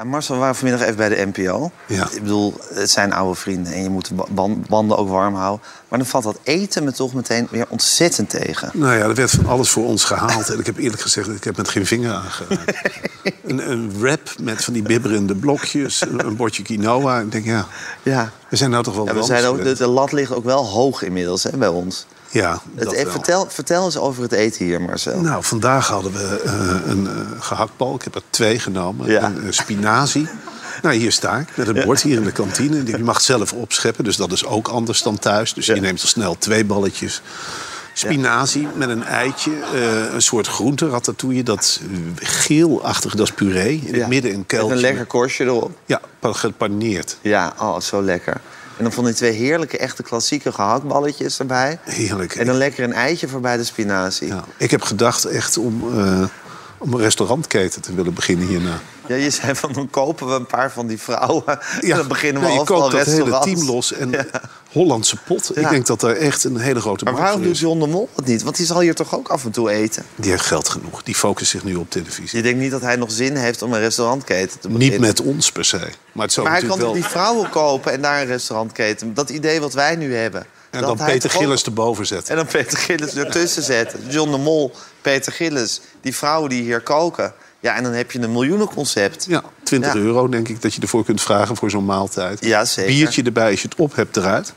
Ja, Marcel, we waren vanmiddag even bij de NPO. Ja. Ik bedoel, het zijn oude vrienden en je moet de ba- ban- banden ook warm houden. Maar dan valt dat eten me toch meteen weer ontzettend tegen. Nou ja, er werd van alles voor ons gehaald. En ik heb eerlijk gezegd, ik heb met geen vinger aangeraakt. een, een wrap met van die bibberende blokjes, een, een bordje quinoa. Ik denk, ja, Ja, we zijn nou toch wel ja we zijn ook, de, de lat ligt ook wel hoog inmiddels hè, bij ons. Ja, Het, eh, wel. vertel, vertel eens over het eten hier, Marcel. Nou, vandaag hadden we eh, een eh gehaktbal. Ik heb er twee genomen. Ja. Een eh, spinazie. Nou, hier sta ik met een bord hier in de kantine. Je mag zelf opscheppen, dus dat is ook anders dan thuis. Dus Ja. je neemt er snel twee balletjes. Spinazie met een eitje, een soort groente ratatouille. Dat geelachtig, dat is puree. In Ja. het midden een Met kuiltje. een lekker korstje erop. Ja, pa- gepaneerd. Ja, oh, zo lekker. En dan van die twee heerlijke, echte klassieke gehaktballetjes erbij. Heerlijk. En dan lekker een eitje voorbij de spinazie. Ja, ik heb gedacht echt om, eh, om een restaurantketen te willen beginnen hierna. Ja, je zei van dan kopen we een paar van die vrouwen. en Ja, dan beginnen we nee, je koopt dat hele team los. En Hollandse pot. Ja. Ik denk dat daar echt een hele grote Maar waarom doet. John de Mol het niet? Want die zal hier toch ook af en toe eten? Die heeft geld genoeg. Die focust zich nu op televisie. Je denkt niet dat hij nog zin heeft om een restaurantketen te beginnen? Niet met ons per se. Maar het zou Maar hij kan wel... die vrouwen kopen en daar een restaurantketen? Dat idee wat wij nu hebben. En dan Peter ook- Gillis erboven zetten. En dan Peter Gillis ertussen zetten. John de Mol, Peter Gillis, die vrouwen die hier koken. Ja, en dan heb je een miljoenenconcept. Ja, 20 Ja. euro denk ik dat je ervoor kunt vragen voor zo'n maaltijd. Ja, zeker. Biertje erbij als je het op hebt eruit.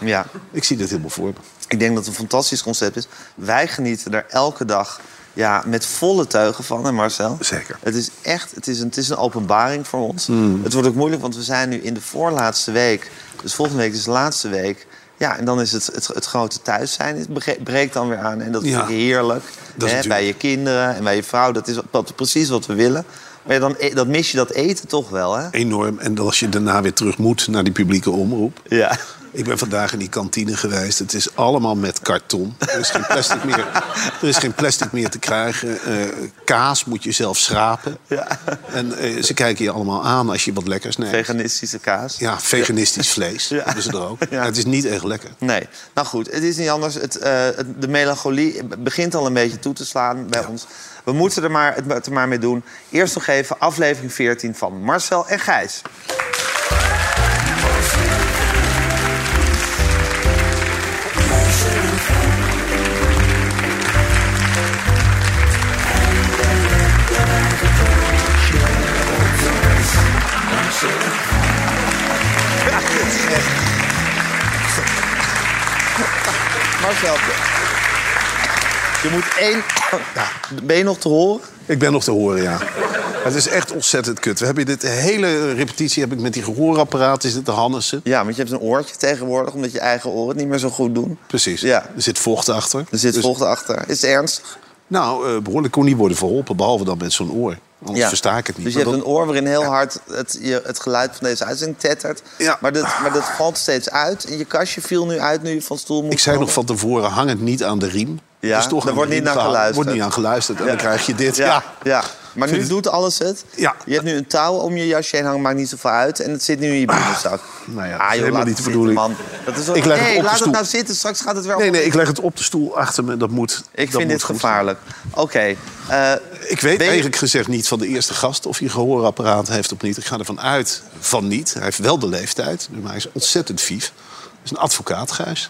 Ja. Ik zie dit helemaal voor me. Ik denk dat het een fantastisch concept is. Wij genieten er elke dag ja, met volle teugen van, hè Marcel? Zeker. Het is echt het is een, het is een openbaring voor ons. Hmm. Het wordt ook moeilijk, want we zijn nu in de voorlaatste week. Dus volgende week is de laatste week. Ja, en dan is het, het, het grote thuis zijn. Het breekt dan weer aan. En dat Ja. vind ik heerlijk. Dat is Hè, bij je kinderen en bij je vrouw. Dat is wat, precies wat we willen. Maar ja, dan, e- dan mis je dat eten toch wel, hè? Enorm. En als je daarna weer terug moet naar die publieke omroep. Ja. Ik ben vandaag in die kantine geweest. Het is allemaal met karton. Er is geen plastic meer, er is geen plastic meer te krijgen. Eh, kaas moet je zelf schrapen. Ja. En eh, ze kijken je allemaal aan als je wat lekkers neemt. Veganistische kaas. ja, veganistisch vlees Ja. hebben ze er ook. Ja. Het is niet echt lekker. Nee. Nou goed, het is niet anders. Het, eh, het- de melancholie begint al een beetje toe te slaan bij ons. We moeten er maar, het er maar mee doen. Eerst nog even aflevering 14 van Marcel en Gijs. Je moet één... Ja, ben je nog te horen? Ik ben nog te horen, ja. Het is echt ontzettend kut. We hebben dit de hele repetitie heb ik met die gehoorapparaat. Is dit de Hannessen? Ja, want je hebt een oortje tegenwoordig... omdat je eigen oren het niet meer zo goed doen. Precies. Ja. Er zit vocht achter. Er zit Dus- vocht achter. Is het ernstig? Nou, eh, behoorlijk kon niet worden verholpen. Behalve dan met zo'n oor. Anders versta ik het niet. Dus je hebt dat- een oor waarin heel hard het, je, het geluid van deze uitzending tettert. Ja. Maar, dat, maar dat valt steeds uit. En je kastje viel nu uit nu je van stoel moet Ik zei nog van tevoren, hang het niet aan de riem. Ja, Het toch daar de wordt niet naar geluisterd. wordt niet aan geluisterd. En dan krijg je dit. Ja, Ja. Maar nu doet alles het. Ja. Je hebt nu een touw om je jasje heen hangen, maakt niet zoveel uit. En het zit nu in je binnenzak. nou ja, ah, dat is joh, helemaal niet het de bedoeling. man. Dat is wel... Ik leg het nee, op de laat stoel. het nou zitten. Straks gaat het weer... Nee, nee, ik leg het op de stoel achter me. Dat moet. Ik dat vind moet dit gevaarlijk. Oké. Ik weet eigenlijk gezegd niet van de eerste gast of hij een gehoorapparaat heeft of niet. Ik ga ervan uit van niet. Hij heeft wel de leeftijd, maar hij is ontzettend vief. Hij is een advocaat, Gijs.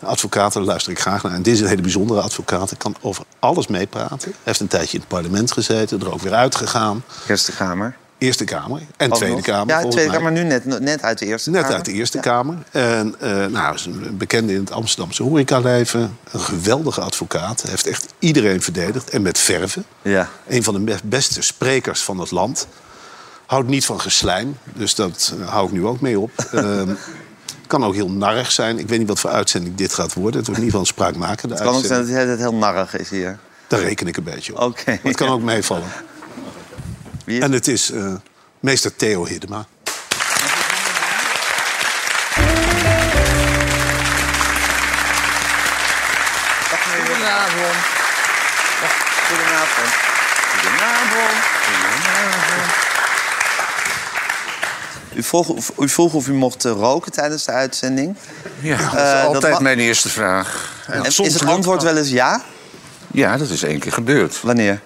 Een advocaat, daar luister ik graag naar. En dit is een hele bijzondere advocaat. Hij kan over alles meepraten. Hij heeft een tijdje in het parlement gezeten, er ook weer uitgegaan. Eerste Kamer. Eerste Kamer en Ook Tweede nog? Kamer. Ja, Tweede. Kamer, maar nu net, net uit de Eerste Net Kamer. uit de Eerste Ja. Kamer. En eh, nou, is een bekende in het Amsterdamse horecaleven. Een geweldige advocaat. Heeft echt iedereen verdedigd. En met verven. Ja. Een van de beste sprekers van het land. Houdt niet van geslijm. Dus dat eh, hou ik nu ook mee op. Ehm, kan ook heel narrig zijn. Ik weet niet wat voor uitzending dit gaat worden. Het wordt in ieder geval een spraakmakende Het kan ook zijn uitzending. dat het heel narrig is hier. Daar reken ik een beetje op. Oké. Maar het kan ook meevallen. Wie is En het is eh, meester Theo Hiddema. Goedenavond. Goedenavond. Goedenavond. Goedenavond. U vroeg, u vroeg of u mocht eh, roken tijdens de uitzending. Ja, dat is Eh, altijd dat mijn eerste vraag. En soms is het antwoord wel eens ja? Ja, dat is één keer gebeurd. Wanneer?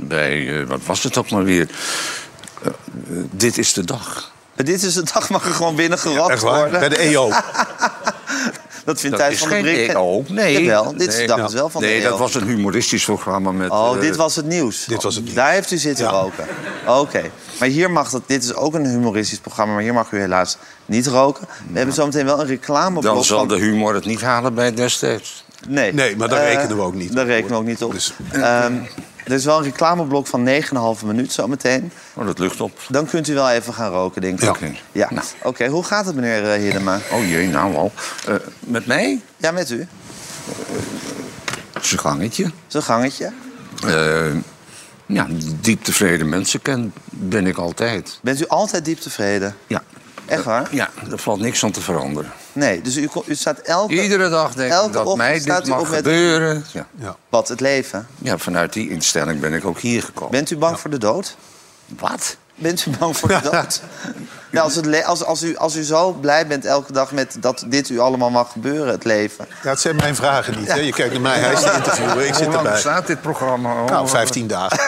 Bij, eh, wat was het ook maar weer? dit is de dag. Dit is de dag mag er gewoon binnen gerookt Echt waar? worden. Bij de EO. Dat vindt Dat Thijs van der geen Brink. EO. Nee. Jawel, dit is de Nee, dag nou, wel van Nee, de EO. dat was een humoristisch programma met... Oh, eh, dit was het nieuws. Dit was het nieuws. Daar heeft u zitten Ja. roken. Oké. Maar hier mag dat. Dit is ook een humoristisch programma, maar hier mag u helaas niet roken. We hebben zometeen wel een reclameblok Dan zal van... de humor het niet halen bij destijds. Nee, Nee, maar daar Eh, rekenen we ook niet Daar op, rekenen we ook niet op. Dus- er is wel een reclameblok van 9,5 minuut zometeen. Oh, dat lucht op. Dan kunt u wel even gaan roken, denk ik. Ja. Oké. Ja. Nou. Oké, hoe gaat het, meneer eh, Hiddema? Oh jee, nou al. Eh, met mij? Ja, met u. Zijn gangetje. Zo'n gangetje. Eh, ja, diep tevreden mensen ken, ben ik altijd. Bent u altijd diep tevreden? Ja. Echt waar? Ja, er valt niks aan te veranderen. Nee, dus u, u staat elke... Iedere dag denk ik dat mij staat dit mag met- gebeuren. Ja. Ja. Wat, het leven? ja, vanuit die instelling ben ik ook hier gekomen. Bent u bang voor de dood? Wat? Bent u bang voor de dood? Ja, als, het als, als, u, als u zo blij bent elke dag met dat dit u allemaal mag gebeuren, het leven. Ja, het zijn mijn vragen niet. Hè? Je kijkt naar mij, hij is de interviewer, ik zit Hoe lang erbij. bestaat dit programma? Oh, Nou, 15 dagen.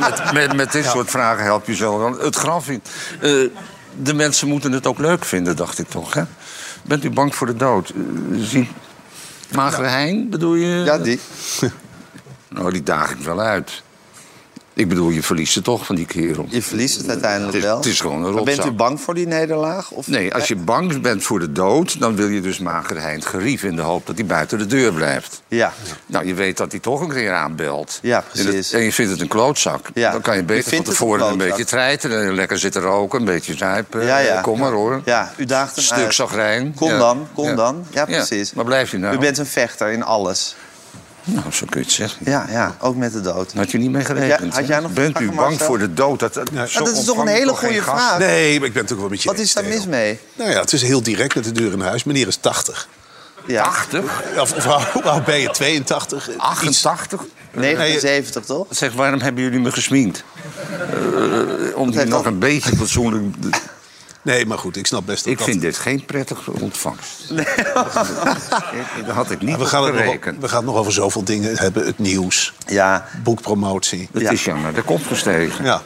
Met, met, met dit soort vragen help je zo dan het graf in. Eh, de mensen moeten het ook leuk vinden, dacht ik toch. Hè? Bent u bang voor de dood? Uh, zie... Magere Hein, bedoel je? Ja, die. Nou, die daag ik wel uit. Ik bedoel, je verliest het toch van die kerel. Je verliest het uiteindelijk Het is- wel. het is gewoon een Maar bent u rotzak. bang voor die nederlaag? Of... Nee, als je bang bent voor de dood... dan wil je dus Magere Hein gerieven... in de hoop dat hij buiten de deur blijft. Ja. Nou, je weet dat hij toch een keer aanbelt. Ja, En, precies. en je vindt het een klootzak. Ja. Dan kan je beter van tevoren een een, klootzak. beetje treiteren. Lekker zitten roken, een beetje zuipen. Ja, ja. Eh, Kom maar hoor. Ja, u daagt hem Stuk uit. zagrijn. Kom dan, kom dan. Ja, precies. Waar blijf je nou? U bent een vechter in alles. Nou, zo kun je het zeggen. Ja, ja, ook met de dood. Had je niet mee gerekend. Had jij- had jij hè? nog Bent u bang voor de dood? Dat, Nee. zo Maar dat is toch een hele toch goede gast? vraag? Nee, maar ik ben het ook wel met je Wat is daar mis mee? Nou ja, het is heel direct met de deur in huis. Meneer is 80. Ja. 80? Of, of ben je? 82? Iets- 88? 79, toch? Zeg, waarom hebben jullie me gesminkt? Eh, om die nog al- een beetje fatsoenlijk... Nee, maar goed, ik snap best dat Ik dat- vind dit geen prettige ontvangst. Nee. Daar had ik niet we gaan, het nog, we gaan het nog over zoveel dingen hebben. Het nieuws, Ja. boekpromotie. Het Ja. is jou naar de kop gestegen. Ja,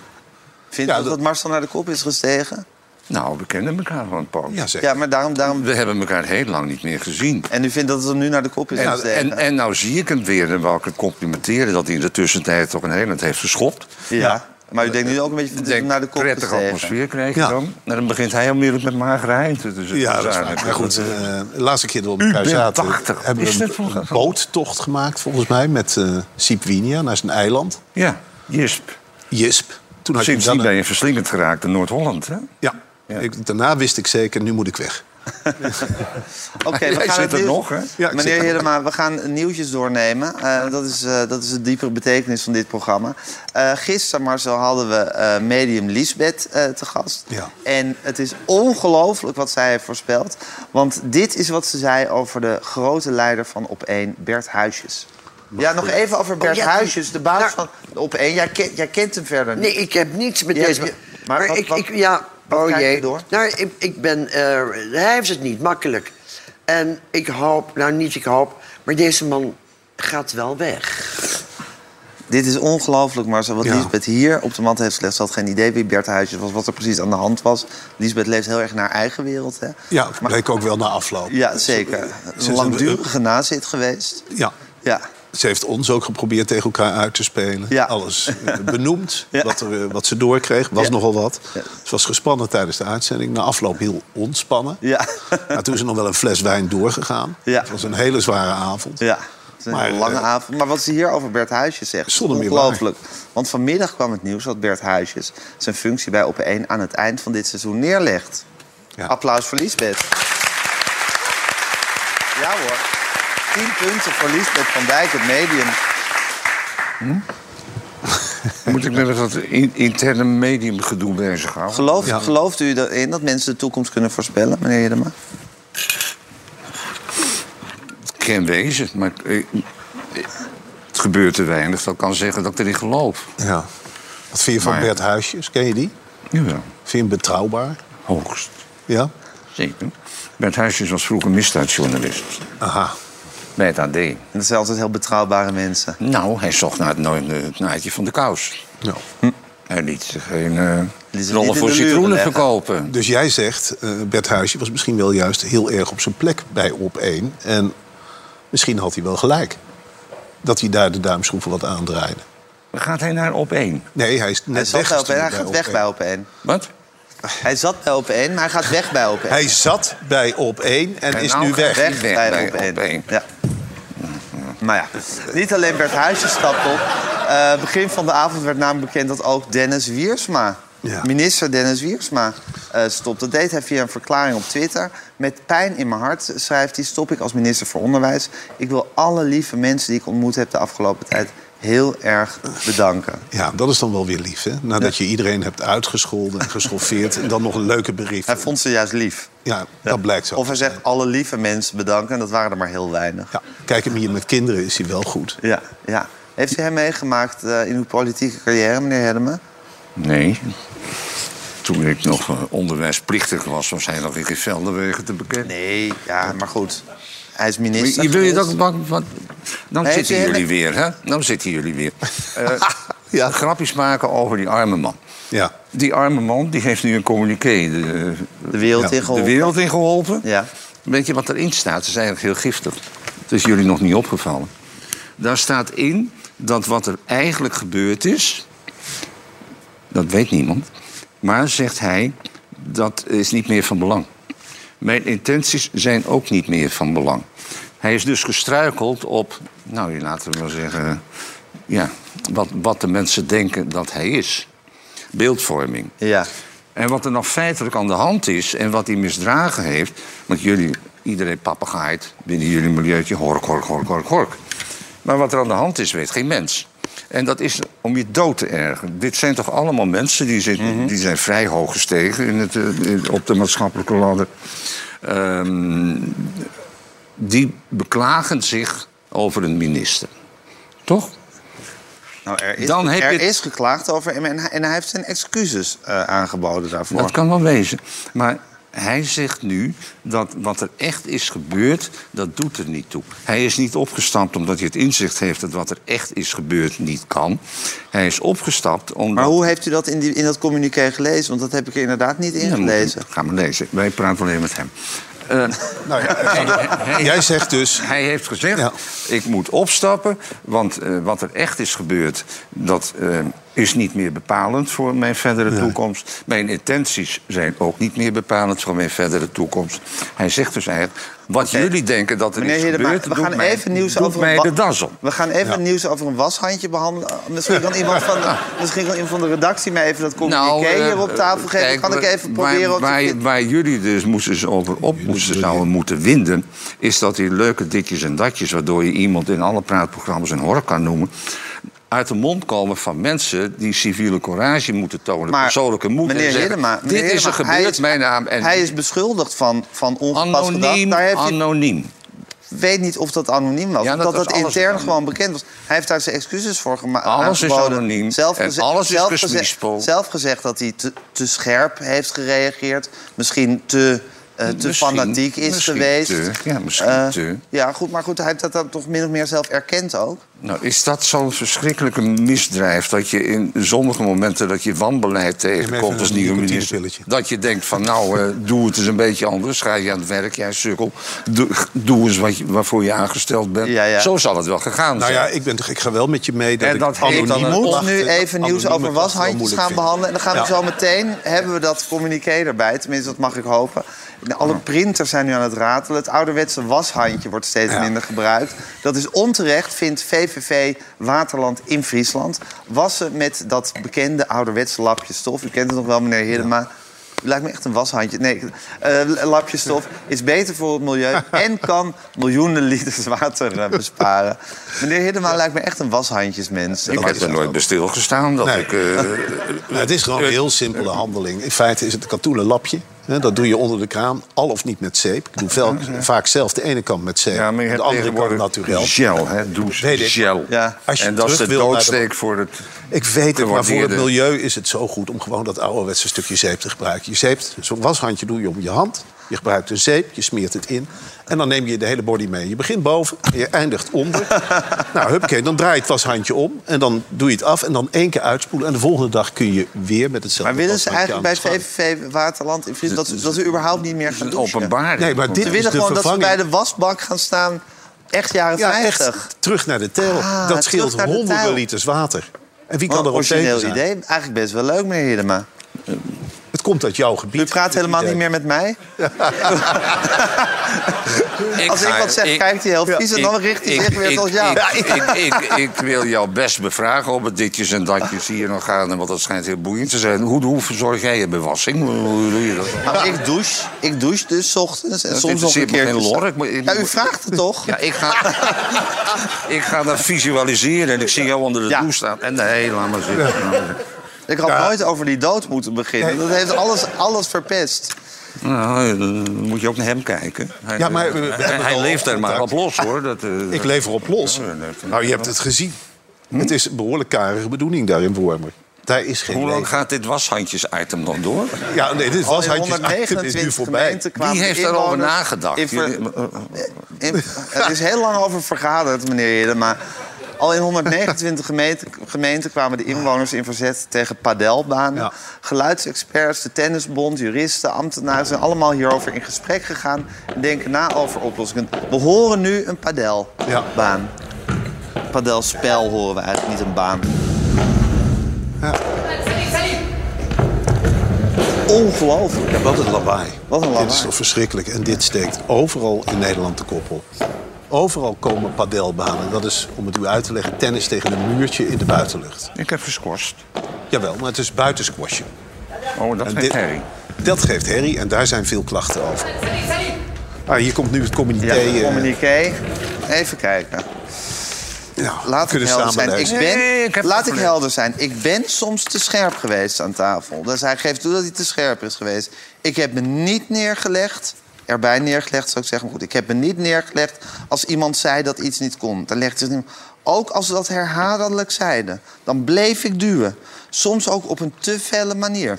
Vindt u Ja, dat dat- Marcel naar de kop is gestegen? Nou, we kennen elkaar een poos. ja zeker. Ja, maar daarom... daarom... We hebben elkaar heel lang niet meer gezien. En u vindt dat het hem nu naar de kop is En, gestegen? en, en nou zie ik hem weer en wou ik het complimenteren... dat hij in de tussentijd toch een heel eind heeft geschopt. ja. Maar u denkt nu ook een beetje denk, naar de kop prettige atmosfeer krijg je Ja. dan. En dan begint hij onmiddellijk met magere eind. Dus het Ja, dat is waar. Maar goed, eh, de laatste keer dat we elkaar zaten... 80. hebben Is we voor- een boottocht gemaakt, volgens mij... met eh Sipwinia naar zijn eiland. Ja, Jisp. Jisp. Toen had je Sindsdien ben een- je verslingend geraakt in Noord-Holland, hè? Ja. Ja. Ik, daarna wist ik zeker, nu moet ik weg. Oké, we gaan zit het er nieuws- nog, hè? Ja, Meneer er. Hiddema, we gaan nieuwtjes doornemen. Eh, dat, is, eh, dat is de diepere betekenis van dit programma. Eh gisteren, Marcel, hadden we eh, medium Lisbeth eh, te gast. Ja. En het is ongelooflijk wat zij heeft voorspeld. Want dit is wat ze zei over de grote leider van Op1, Bert Huisjes. Ja, nog even over Bert Oh, ja, Huisjes, de baas nou- van Op1. Jij, kent- jij kent hem verder niet. Nee, ik heb niets met Ja, deze... maar maar wat- ik, wat- ik, ja, wat oh jee. door? Nou, ik, ik ben... eh, hij heeft het niet makkelijk. En ik hoop, nou niet ik hoop, maar deze man gaat wel weg. Dit is ongelooflijk, Marcel. Wat Ja. Lisbeth hier op de mat heeft gelegd. Ze had geen idee wie Bert Huisjes was, wat er precies aan de hand was. Lisbeth leeft heel erg in haar eigen wereld. Hè? Ja, bleek ook wel na afloop. Ja, zeker. Ze Een langdurige nazit geweest. Ja. Ja. Ze heeft ons ook geprobeerd tegen elkaar uit te spelen. Ja. Alles eh, benoemd. Ja. Wat, er, eh, wat ze doorkreeg, was Ja. nogal wat. Ja. Ze was gespannen tijdens de uitzending. Na afloop heel ontspannen. Ja. Maar toen is er nog wel een fles wijn doorgegaan. Ja. Het was een hele zware avond. ja. Een Maar, hele lange eh, avond. Maar wat ze hier over Bert Huisjes zegt, is ongelooflijk. Want vanmiddag kwam het nieuws dat Bert Huisjes zijn functie bij Op1 aan het eind van dit seizoen neerlegt. Applaus voor Lisbeth. Ja hoor. 10 punten voor Lisbeth van Dijk, het medium. Moet ik met dat in- interne mediumgedoe bezighouden? Gelooft, Ja. gelooft u erin dat mensen de toekomst kunnen voorspellen, meneer Hiddema? Het kan wezen, maar eh, het gebeurt te weinig. Dat ik kan zeggen dat ik erin geloof. Ja. Wat vind je van Maar- Bert Huisjes? Ken je die? Jawel, Vind je hem betrouwbaar? hoogst. Ja? Zeker. Bert Huisjes was vroeger misdaadjournalist Aha. Bij het AD. En dat zijn altijd heel betrouwbare mensen. Nou, hij zocht naar het, no- het naadje van de kous. Ja. Hij liet geen eh niet rollen voor citroenen verkopen. Dus jij zegt, eh Bert Huisje was misschien wel juist heel erg op zijn plek bij op 1. En misschien had hij wel gelijk. Dat hij daar de duimschroeven wat aandraaide. Gaat hij naar op één? Nee, hij is net Hij, bij weggestuurd hij gaat weg Op1. bij op 1. Wat? Hij zat bij op 1, maar hij gaat weg bij op 1. Hij zat bij op 1 en En is nou nu weg. hij weg, weg bij, bij op 1. Op1. Ja. Maar ja, niet alleen Bert Huisje stapt op. Eh, begin van de avond werd namelijk bekend dat ook Dennis Wiersma... Ja. Minister Dennis Wiersma eh, stopt. Dat deed hij via een verklaring op Twitter. Met pijn in mijn hart schrijft hij... stop ik als minister voor Onderwijs. Ik wil alle lieve mensen die ik ontmoet heb de afgelopen tijd... heel erg bedanken. Ja, dat is dan wel weer lief, hè? Nadat je iedereen hebt uitgescholden en geschoffeerd... en dan nog een leuke brief. Hij vond ze juist lief. Ja, dat blijkt zo. Of hij zegt alle lieve mensen bedanken. En dat waren er maar heel weinig. Ja, kijk hem hier met kinderen is hij wel goed. Ja, ja. Heeft u hem meegemaakt eh, in uw politieke carrière, meneer Hedema? Nee. Toen ik nog eh, onderwijsplichtig was, was hij nog in Gelderwegen te bekend. Nee, ja, maar goed. Hij is minister. je wil je dat wat, Dan zitten jullie weer, hè? Dan zitten jullie weer. Eh, Ja. Grapjes maken over die arme man. Ja. Die arme man die heeft nu een communiqué de, de wereld Ja, in de geholpen. wereld in geholpen. Ja. Weet je wat erin staat? Het is eigenlijk heel giftig. Het is jullie nog niet opgevallen. Daar staat in dat wat er eigenlijk gebeurd is... dat weet niemand. Maar, zegt hij, dat is niet meer van belang. Mijn intenties zijn ook niet meer van belang. Hij is dus gestruikeld op, nou, laten we maar zeggen... Ja, wat, wat de mensen denken dat hij is. Beeldvorming. Ja. En wat er nog feitelijk aan de hand is en wat hij misdragen heeft... want jullie, iedereen papegaait binnen jullie milieutje... hork, hork, hork, hork, hork. Maar wat er aan de hand is, weet geen mens. En dat is om je dood te ergeren. Dit zijn toch allemaal mensen die, zitten, die zijn vrij hoog gestegen in het, eh, in- op de maatschappelijke ladder. Ehm, die beklagen zich over een minister. Toch? Nou, er is, Dan heb er je- is geklaagd over hem en hij, en hij heeft zijn excuses eh, aangeboden daarvoor. Dat kan wel wezen. Maar hij zegt nu dat wat er echt is gebeurd, dat doet er niet toe. Hij is niet opgestapt omdat hij het inzicht heeft dat wat er echt is gebeurd niet kan. Hij is opgestapt omdat... Maar hoe heeft u dat in, die, in dat communiqué gelezen? Want dat heb ik er inderdaad niet in Ja, moet- gelezen. Ga maar lezen. Wij praten alleen met hem. Eh, Nou ja, hij- jij zegt dus... Hij heeft gezegd, Ja. ik moet opstappen, want eh, wat er echt is gebeurd... dat eh, is niet meer bepalend voor mijn verdere toekomst. Mijn intenties zijn ook niet meer bepalend voor mijn verdere toekomst. Hij zegt dus eigenlijk, wat jullie denken dat er Meneer is gebeurd... we doet gaan mij, even nieuws over mij de das. We gaan even nieuws over een washandje behandelen. Misschien kan iemand van de, misschien kan iemand van de redactie mij even dat communiqué eh, hier op tafel geven. kijk, kan ik even waar- proberen waar, vinden? waar jullie dus moesten over op moesten, zouden moeten winden... is dat die leuke ditjes en datjes... waardoor je iemand in alle praatprogramma's een hork kan noemen... uit de mond komen van mensen die civiele courage moeten tonen... Maar, persoonlijke moed en meneer zeggen, Hiddema, meneer dit is er gebeurd, mijn naam... En Hij is beschuldigd van, van ongepast gedrag. anoniem, Daar heeft anoniem. weet niet of dat anoniem was. Ja, dat dat was dat alles intern gewoon bekend was. Hij heeft daar zijn excuses voor gemaakt. Alles is anoniem en alles is zelf, zelf gezegd dat hij te, te scherp heeft gereageerd. Misschien te, eh, te Misschien- fanatiek is misschien geweest. te, ja, misschien Eh, te. Ja, goed, maar goed, hij heeft dat dan toch min of meer zelf erkend ook. Nou, is dat zo'n verschrikkelijke misdrijf... dat je in sommige momenten dat je wanbeleid tegenkomt even als een nieuwe minister... dat je denkt van nou, eh, doe het eens een beetje anders. Ga je aan het werk, jij sukkel. Doe, doe eens wat je, waarvoor je aangesteld bent. Ja, ja. Zo zal het wel gegaan Nou zijn. ja, ik, ben, toch- ik ga wel met je mee dat En ik dat dan Ik een moet klachten- nu even nieuws over washandjes gaan vind. behandelen. En dan gaan we Ja. zo meteen, hebben we dat communiqué erbij. Tenminste, dat mag ik hopen. Alle printers zijn nu aan het ratelen. Het ouderwetse washandje wordt steeds Ja. minder gebruikt. Dat is onterecht, vindt VVV Waterland in Friesland. Wassen met dat bekende ouderwetse lapje stof. U kent het nog wel, meneer Hiddema. U lijkt me echt een washandje. Nee, eh lapje stof is beter voor het milieu... en kan miljoenen liters water eh, besparen. Meneer Hiddema lijkt me echt een washandjesmens. ik heb er nooit bij stilgestaan dat Nee. ik... eh, het is gewoon een heel simpele handeling. In feite is het een katoenen lapje. Dat doe je onder de kraan, al of niet met zeep. Ik doe vel- vaak zelf de ene kant met zeep, ja, maar je de andere kant naturel. gel, hè? Douche, Weet ik. gel. Ja. Als je en dat is de doodsteek voor het... Ik weet het, maar voor het milieu is het zo goed om gewoon dat ouderwetse stukje zeep te gebruiken. Je zeept, zo'n washandje doe je om je hand. Je gebruikt een zeep, je smeert het in. En dan neem je de hele body mee. Je begint boven en je eindigt onder. nou, huppakee, dan draai je het washandje om. En dan doe je het af en dan één keer uitspoelen. En de volgende dag kun je weer met hetzelfde Maar willen ze eigenlijk bij. VVV Waterland in dat, dat we überhaupt niet meer gaan douchen? Openbaar. Nee, maar dit Ze is willen de gewoon dat ze bij de wasbak gaan staan. Echt jaren Ja, 50. echt terug naar de tel. Ah, dat scheelt honderden liters water. En wie kan er een op tegen origineel zijn? idee. Eigenlijk best wel leuk, meneer Hiddema. Komt uit jouw gebied. U praat helemaal idee. niet meer met mij. Ik Als ik wat zeg, ik- kijkt hij heel vies en dan richt hij zich weer tot jou. Ik, ik, ik, ik wil jou best bevragen op het ditjes en datjes hier nog gaan. Want dat schijnt heel boeiend te zijn. Hoe, hoe verzorg jij je bewassing? Hoe, hoe doe je dat? Nou, ik douche. Ik douche dus 's ochtends en Dat soms nog een keer. geen lor. Ik Ja, u vraagt het toch? Ja, ik ga, ik ga dat visualiseren en ik zie jou onder de Ja. douche staan. En nee, laat maar zitten. Ik had nooit over die dood moeten beginnen. Dat heeft alles, alles verpest. Nou, dan moet je ook naar hem kijken. Hij, Ja, maar we- we hij, leeft er maar op los, hoor. Dat, eh, Ik lever op los. Ja, dat- Nou, je hebt het gezien. Het is een behoorlijk karige bedoeling daar in Wormer. Daar is geen Hoe lang leven. gaat dit washandjes-item nog door? Ja, nee, dit Al was in handjes. Het is 129 nu voorbij. Wie heeft daarover nagedacht? in ver- Jullie- in- Het is heel lang over vergaderd, meneer Hidden, maar al in 129 gemeenten, gemeenten kwamen de inwoners in verzet tegen padelbanen. Ja. Geluidsexperts, de tennisbond, juristen, ambtenaren zijn allemaal hierover in gesprek gegaan en denken na over oplossingen. We horen nu een padelbaan. Padelspel horen we eigenlijk, niet een baan. Ongelooflijk. Ja, wat een lawaai. Wat een Dit is lawaai. toch verschrikkelijk. En dit steekt overal in Nederland de kop op. Overal komen padelbanen. Dat is, om het u uit te leggen, tennis tegen een muurtje in de buitenlucht. Ik heb gescorst. Jawel, maar het is buitensquashen. Oh, dat En dit- herrie. Dat geeft herrie en daar zijn veel klachten over. Ah, hier komt nu het communiqué. Ja, eh, communiqué. Even kijken. ja, Laat ik helder samen zijn. Ik ben, Nee, ik heb laat het ik helder zijn. Ik ben soms te scherp geweest aan tafel. Dus hij geeft toe dat hij te scherp is geweest. Ik heb me niet neergelegd. Erbij neergelegd, zou ik zeggen. Maar goed, ik heb me niet neergelegd als iemand zei dat iets niet kon. Dan legde het niet. Ook als ze dat herhaaldelijk zeiden. Dan bleef ik duwen. Soms ook op een te felle manier.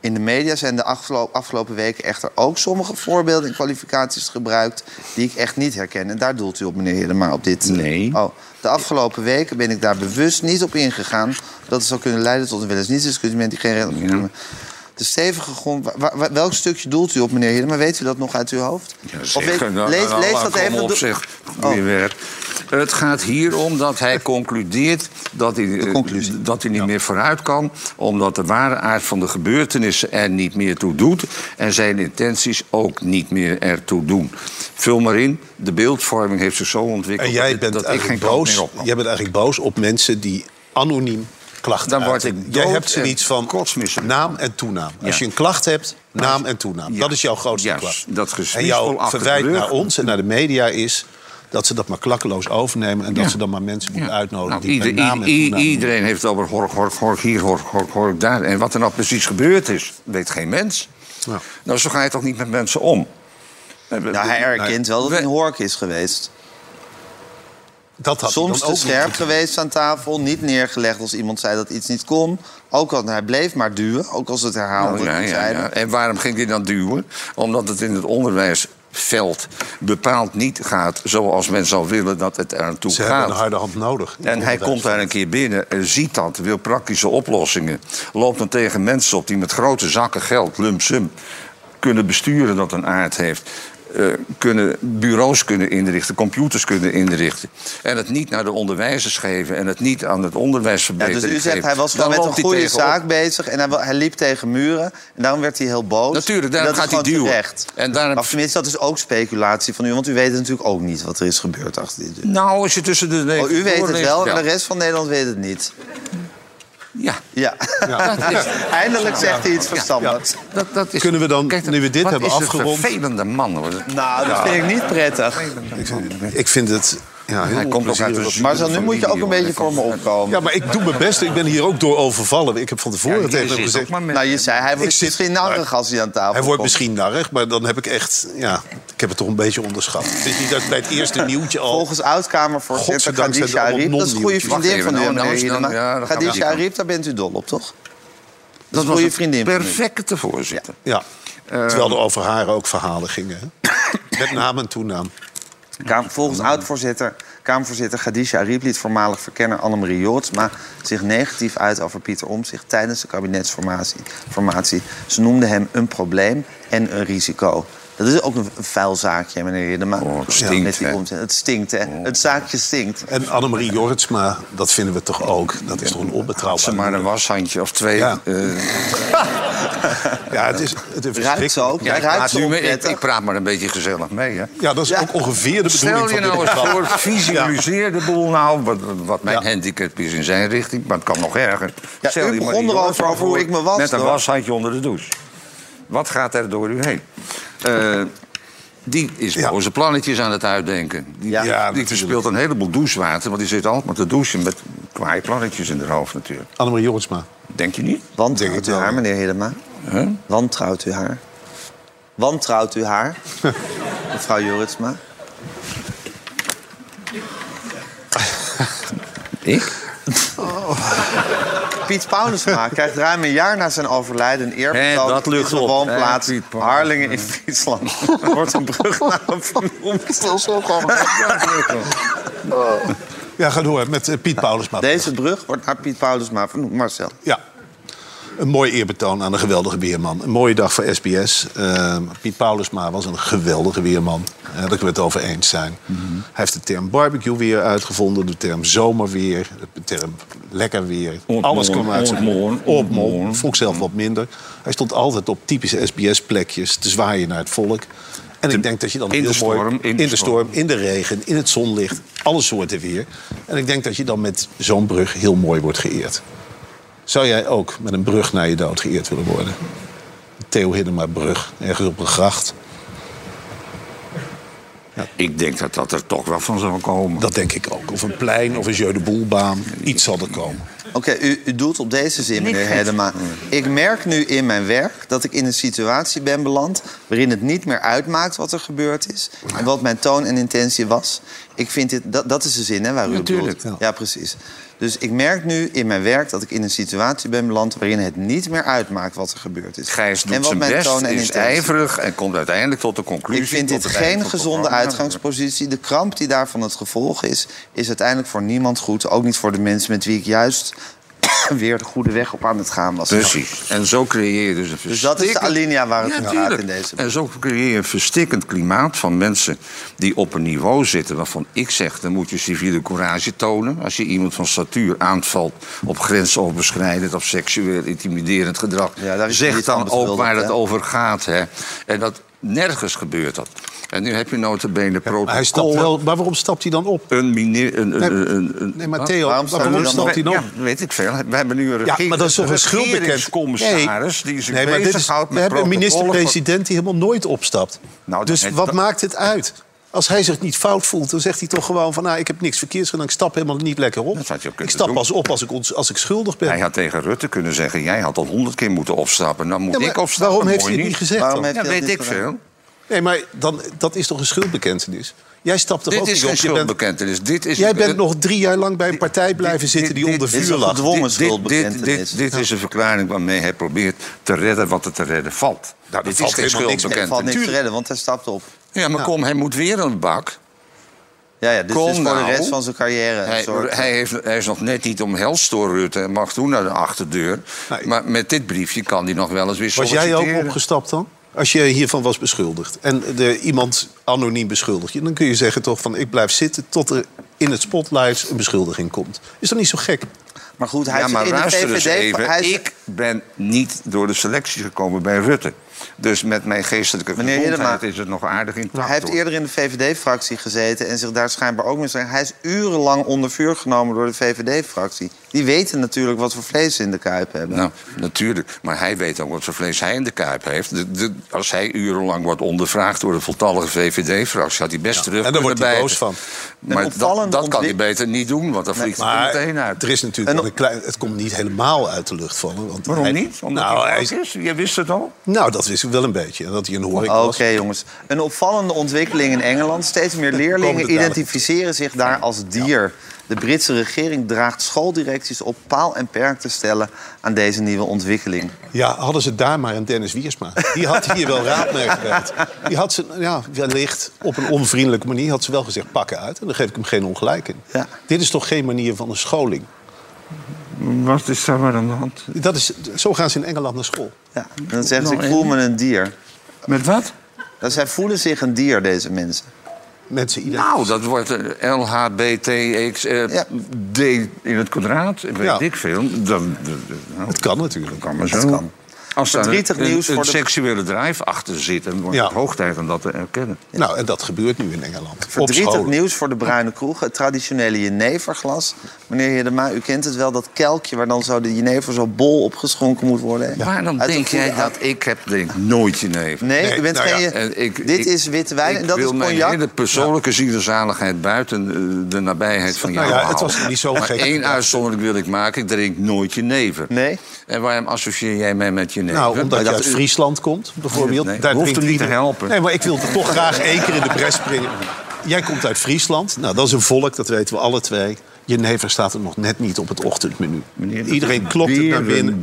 In de media zijn de afgelo- afgelopen weken echter ook sommige voorbeelden en kwalificaties gebruikt die ik echt niet herken. En daar doelt u op, meneer Heerden, op dit. eh, Nee. Oh, de afgelopen weken ben ik daar bewust niet op ingegaan. Dat zou kunnen leiden tot een weleensnietsdiscussie met die geen reden. De stevige grond. wa- wa- welk stukje doelt u op, meneer? Maar weet u dat nog uit uw hoofd? Ja, Of weet-. Nou, lees, nou, lees nou, dat even. op zich. Oh. Het gaat hier om dat hij concludeert dat hij, eh, conclusie. dat hij niet meer vooruit kan... omdat de ware aard van de gebeurtenissen er niet meer toe doet... en zijn intenties ook niet meer ertoe doen. Vul maar in, de beeldvorming heeft zich zo ontwikkeld... En jij dat, bent dat ik geen boos. Jij bent eigenlijk boos op mensen die anoniem klachten Dan word ik Jij hebt zoiets van kotsmisselijk. naam en toenaam. Als je een klacht hebt, naam en toenaam. Ja. Dat is jouw grootste Juist, klacht. dat en jouw verwijt naar ons en naar de media is dat ze dat maar klakkeloos overnemen... en dat Ja. ze dan maar mensen moeten Ja. uitnodigen Nou, die ieder- naam en toenaam iedereen heeft het over hork, hork, hork hier, hork, hork, hork daar. En wat er nou precies gebeurd is, weet geen mens. Ja. Nou, zo ga je toch niet met mensen om? Nou, hij erkent wel dat hij We- een hork is geweest. Dat had Soms te scherp geweest aan tafel, niet neergelegd als iemand zei dat iets niet kon. Ook al hij bleef maar duwen, ook als het herhaalde Nou, ja, ja, zeiden. ja. En waarom ging hij dan duwen? Omdat het in het onderwijsveld bepaald niet gaat zoals men zou willen dat het eraan toe Ze hebben gaat. een harde hand nodig. En hij komt daar een keer binnen, en ziet dat, wil praktische oplossingen. Loopt dan tegen mensen op die met grote zakken geld, lump sum, kunnen besturen dat een aard heeft. Eh, kunnen bureaus kunnen inrichten, computers kunnen inrichten. En het niet naar de onderwijzers geven en het niet aan het onderwijs Ja, verbeteren. dus u zegt geven. hij was gewoon met een goede zaak bezig en hij, hij liep tegen muren. En daarom werd hij heel boos. Natuurlijk, daarom gaat hij duwen. terecht. En daarom- Maar tenminste, dat is ook speculatie van u, want u weet natuurlijk ook niet wat er is gebeurd achter die deur. Nou, als je tussen de Oh, u weet het wel, en de rest van Nederland weet het niet. Ja, Ja. dat is... Eindelijk zegt hij iets verstandigs. Dat, dat is... Kunnen we dan, Kijk, nu we dit wat hebben is een afgerond- vervelende man. hoor. Nou, dat vind ik niet prettig. Ik vind het ja, Hij komt ook uit Maar zo, nu moet je ook een beetje voor me opkomen. Ja, maar ik doe mijn best. Ik ben hier ook door overvallen. Ik heb van tevoren Ja, tegen hem gezegd... Nou, je zei, hij wordt zit- misschien narrig als hij aan tafel Hij wordt komt. misschien narrig, maar dan heb ik echt... Ja, ik heb het toch een beetje onderschat. Het is niet dat ik bij het eerste nieuwtje al... Volgens oud-Kamervoorzitter Khadija Ariep... dat is een goede vriendin van u, nou, meneer nou is Khadija. Ariep, daar bent u dol op, toch? Dat een was goede een vriendin perfecte voorzitter. Ja. Terwijl er over haar ook verhalen gingen. hè? Met naam en toenaam. Kamer- volgens oud-voorzitter, Kamervoorzitter Khadija liet voormalig verkenner Annemarie Jootsma zich negatief uit over Pieter Omtzigt tijdens de kabinetsformatie. formatie. Ze noemde hem een probleem en een risico. Dat is ook een, vuil zaakje, meneer Hiddema. Oh, het stinkt, Met die. Het stinkt, hè? Het zaakje stinkt. En Annemarie Jorritsma, dat vinden we toch ook. Dat is toch een Ze onbetrouwbaar. maar een washandje of twee. Ja. eh, Ja, het is, het is Ruikt ze ook? ja, ik, ruikt praat ze nu mee- ik, praat maar een beetje gezellig mee. Hè. Ja, dat is ook ongeveer de bedoeling Stel je nou eens voor, visualiseer de boel nou, wat, wat mijn Ja. handicap is in zijn richting, maar het kan nog erger. Ja, Stel u begon erover over hoe ik me was, Met een washandje onder de douche. Wat gaat er door u heen? Eh, die is Ja. boze plannetjes aan het uitdenken. Die, Ja. die- Ja, die natuurlijk. verspeelt een heleboel douchewater, want die zit altijd maar te douchen met kwaaie plannetjes in haar hoofd natuurlijk. Annemarie Jorritsma. Denk je niet? Wantrouwt u haar, meneer Hiddema? Huh? Wantrouwt u haar? Wantrouwt u haar, mevrouw Jorritsma? Ik? Piet Paulusma krijgt ruim een jaar na zijn overlijden een eerbetoon dat lucht op. woonplaats. Harlingen in Friesland. Er wordt een brug naar hem vernoemd. Ja, ga door met eh, Piet Paulusma. Deze brug wordt naar Piet Paulusma vernoemd. Marcel. Ja. Een mooi eerbetoon aan een geweldige weerman. Een mooie dag voor SBS. Eh, Piet Paulusma was een geweldige weerman. Eh, daar kunnen we het over eens zijn. Hij heeft de term barbecue weer uitgevonden. De term zomerweer. De term lekker weer. Ontmoen, Alles kwam uit zijn Ontmoen. ontmoen. Vond ik zelf wat minder. Hij stond altijd op typische SBS-plekjes te zwaaien naar het volk. En ik denk dat je dan in de heel mooi- storm, in in de de storm, in de regen, in het zonlicht, alle soorten weer. En ik denk dat je dan met zo'n brug heel mooi wordt geëerd. Zou jij ook met een brug naar je dood geëerd willen worden? Theo Hiddema brug, ergens op een gracht. Ik denk dat dat er toch wel van zal komen. Dat denk ik ook. Of een plein of een Jeu de Boelbaan. Iets zal er komen. Oké, u, u doet op deze zin, meneer Hedema. Ik merk nu in mijn werk dat ik in een situatie ben beland... waarin het niet meer uitmaakt wat er gebeurd is... en wat mijn toon en intentie was. Ik vind dit, dat, dat is de zin hè, waar u op Natuurlijk. bedoelt. Ja, precies. Dus ik merk nu in mijn werk dat ik in een situatie ben beland... waarin het niet meer uitmaakt wat er gebeurd is. Gijs en doet wat zijn mijn best, toon en is ijverig en komt uiteindelijk tot de conclusie... Ik vind dit geen gezonde uitgangspositie. De kramp die daarvan het gevolg is, is uiteindelijk voor niemand goed. Ook niet voor de mensen met wie ik juist weer de goede weg op aan het gaan was. Precies. En zo creëer je dus een Dus dat is de alinea waar het Ja, om gaat in deze En zo creëer je een verstikkend klimaat van mensen die op een niveau zitten... waarvan ik zeg, dan moet je civiele courage tonen. Als je iemand van statuur aanvalt op grensoverschrijdend... of seksueel intimiderend gedrag... Ja, zeg dan ook waar het hè? over gaat. Hè. En dat nergens gebeurt dat. En nu heb je notabene protocol... Maar, hij stapt wel, maar waarom stapt hij dan op? Een mine- een, een, Nee, een, een, Nee, maar? Theo, Waarom stapt waarom hij dan stapt hij dan op? Ja, weet ik veel. We hebben nu een Ja, regering, maar dat is toch een schuldbekend. regeringscommissaris die zich nee, bezighoudt we met hebben een minister-president die helemaal nooit opstapt. Nou, dus wat dat- maakt het uit? Als hij zich niet fout voelt, dan zegt hij toch gewoon van... Nou, ik heb niks verkeerds gedaan, ik stap helemaal niet lekker op. Dat had je ook Ik stap doen. pas op als ik, als ik schuldig ben. Hij had tegen Rutte kunnen zeggen... jij had al honderd keer moeten opstappen. Dan moet Ja, ik opstappen. waarom heeft hij het niet gezegd Waarom dan? heeft Ja, hij dat weet ik veel. Nee, maar dan, dat is toch een schuldbekentenis? Jij stapt toch Dit ook is geen op? Schuldbekentenis. Dit is jij bent nog drie jaar lang bij een partij blijven zitten die onder vuur lag. gedwongen dit, dit, dit, schuldbekentenis. dit, dit is een verklaring waarmee hij probeert te redden wat er te redden valt. dat dit valt is geen er valt niks schuldbekentenis. te redden, want hij stapt op. Ja, maar kom, hij moet weer aan de bak. Ja, ja, dus Kom voor de nou. rest van zijn carrière Hij, soort... hij, heeft, hij is nog net niet omhelst door Rutte en mag toen naar de achterdeur. Nee. Maar met dit briefje kan hij nog wel eens weer Was jij ook solliciteren. opgestapt dan? Als je hiervan was beschuldigd en er iemand anoniem beschuldigt je... dan kun je zeggen toch van ik blijf zitten tot er in het spotlight een beschuldiging komt. Is dat niet zo gek? Maar goed, hij ja, is maar in de luister VVD... even. hij is- Ik ben niet door de selectie gekomen bij Rutte. Dus met mijn geestelijke Meneer gezondheid is het nog aardig in Hij heeft eerder in de VVD-fractie gezeten en zich daar schijnbaar ook mee... Hij is urenlang onder vuur genomen door de VVD-fractie. Die weten natuurlijk wat voor vlees ze in de kuip hebben. Nou, natuurlijk. Maar hij weet ook wat voor vlees hij in de kuip heeft. De, de- als hij urenlang wordt ondervraagd door de voltallige VVD-fractie... had hij best terug en daar wordt hij boos Maar dat, kan hij beter niet doen, want dan vliegt hij er meteen uit. er is natuurlijk En- een klein, het komt niet helemaal uit de lucht vallen. Want Waarom hij- niet? Omdat nou, hij is? Je wist het al? nou, dat ik wel een beetje. Dat hij een horeca Oké, jongens. Een opvallende ontwikkeling in Engeland. Steeds meer leerlingen identificeren zich daar als dier. De Britse regering draagt schooldirecties op paal en perk te stellen aan deze nieuwe ontwikkeling. Ja, hadden ze daar maar een Dennis Wiersma. Die had hier wel raad mee gewerkt. Die had ze, ja, wellicht op een onvriendelijke manier... had ze wel gezegd, pakken uit. En daar geef ik hem geen ongelijk in. Ja. Dit is toch geen manier van een scholing? Wat is daar maar aan de hand? Dat is, zo gaan ze in Engeland naar school. Ja. Dan zeggen ze, ik Nou, voel me een dier. Met wat? Dat zij voelen zich een dier, deze mensen. Mensen ieder... Nou, dat wordt eh, LHBTX eh, Ja. D in het kwadraat. Weet Ja. ik veel. Dat, dat, dat- nou, Het kan natuurlijk. kan maar zo. Dat kan. Als daar Verdrietig een, nieuws een, voor de- seksuele drijf achter zit... dan wordt Ja. het hoog tijd om dat te erkennen. Nou, en dat gebeurt nu in Engeland. Op Verdrietig nieuws voor de bruine kroeg. Het traditionele jeneverglas. Meneer Heerdema, u kent het wel, dat kelkje... waar dan zo de jenever zo bol opgeschonken moet worden. Waarom Uit de denk jij dat ik heb denk, nooit jenever? Nee, Nee, u bent nou ja, geen... En ik- dit ik- is witte wijn en ik dat is wil mijn cognac. hele persoonlijke zielenzaligheid buiten eh, de nabijheid van jou Nou ja, het was niet zo maar gek. één uitzondering wil ik maken. Ik drink nooit jenever. Nee? En waarom associeer jij mij met jenever? Nou, omdat je uit u- Friesland komt, bijvoorbeeld. Nee, Daar hoeft hem niet te helpen. Nee, maar ik wil toch graag één keer in de bres springen. Jij komt uit Friesland. Nou, dat is een volk, dat weten we alle twee. Jenever staat er nog net niet op het ochtendmenu. Meneer, Iedereen klopt het naar binnen.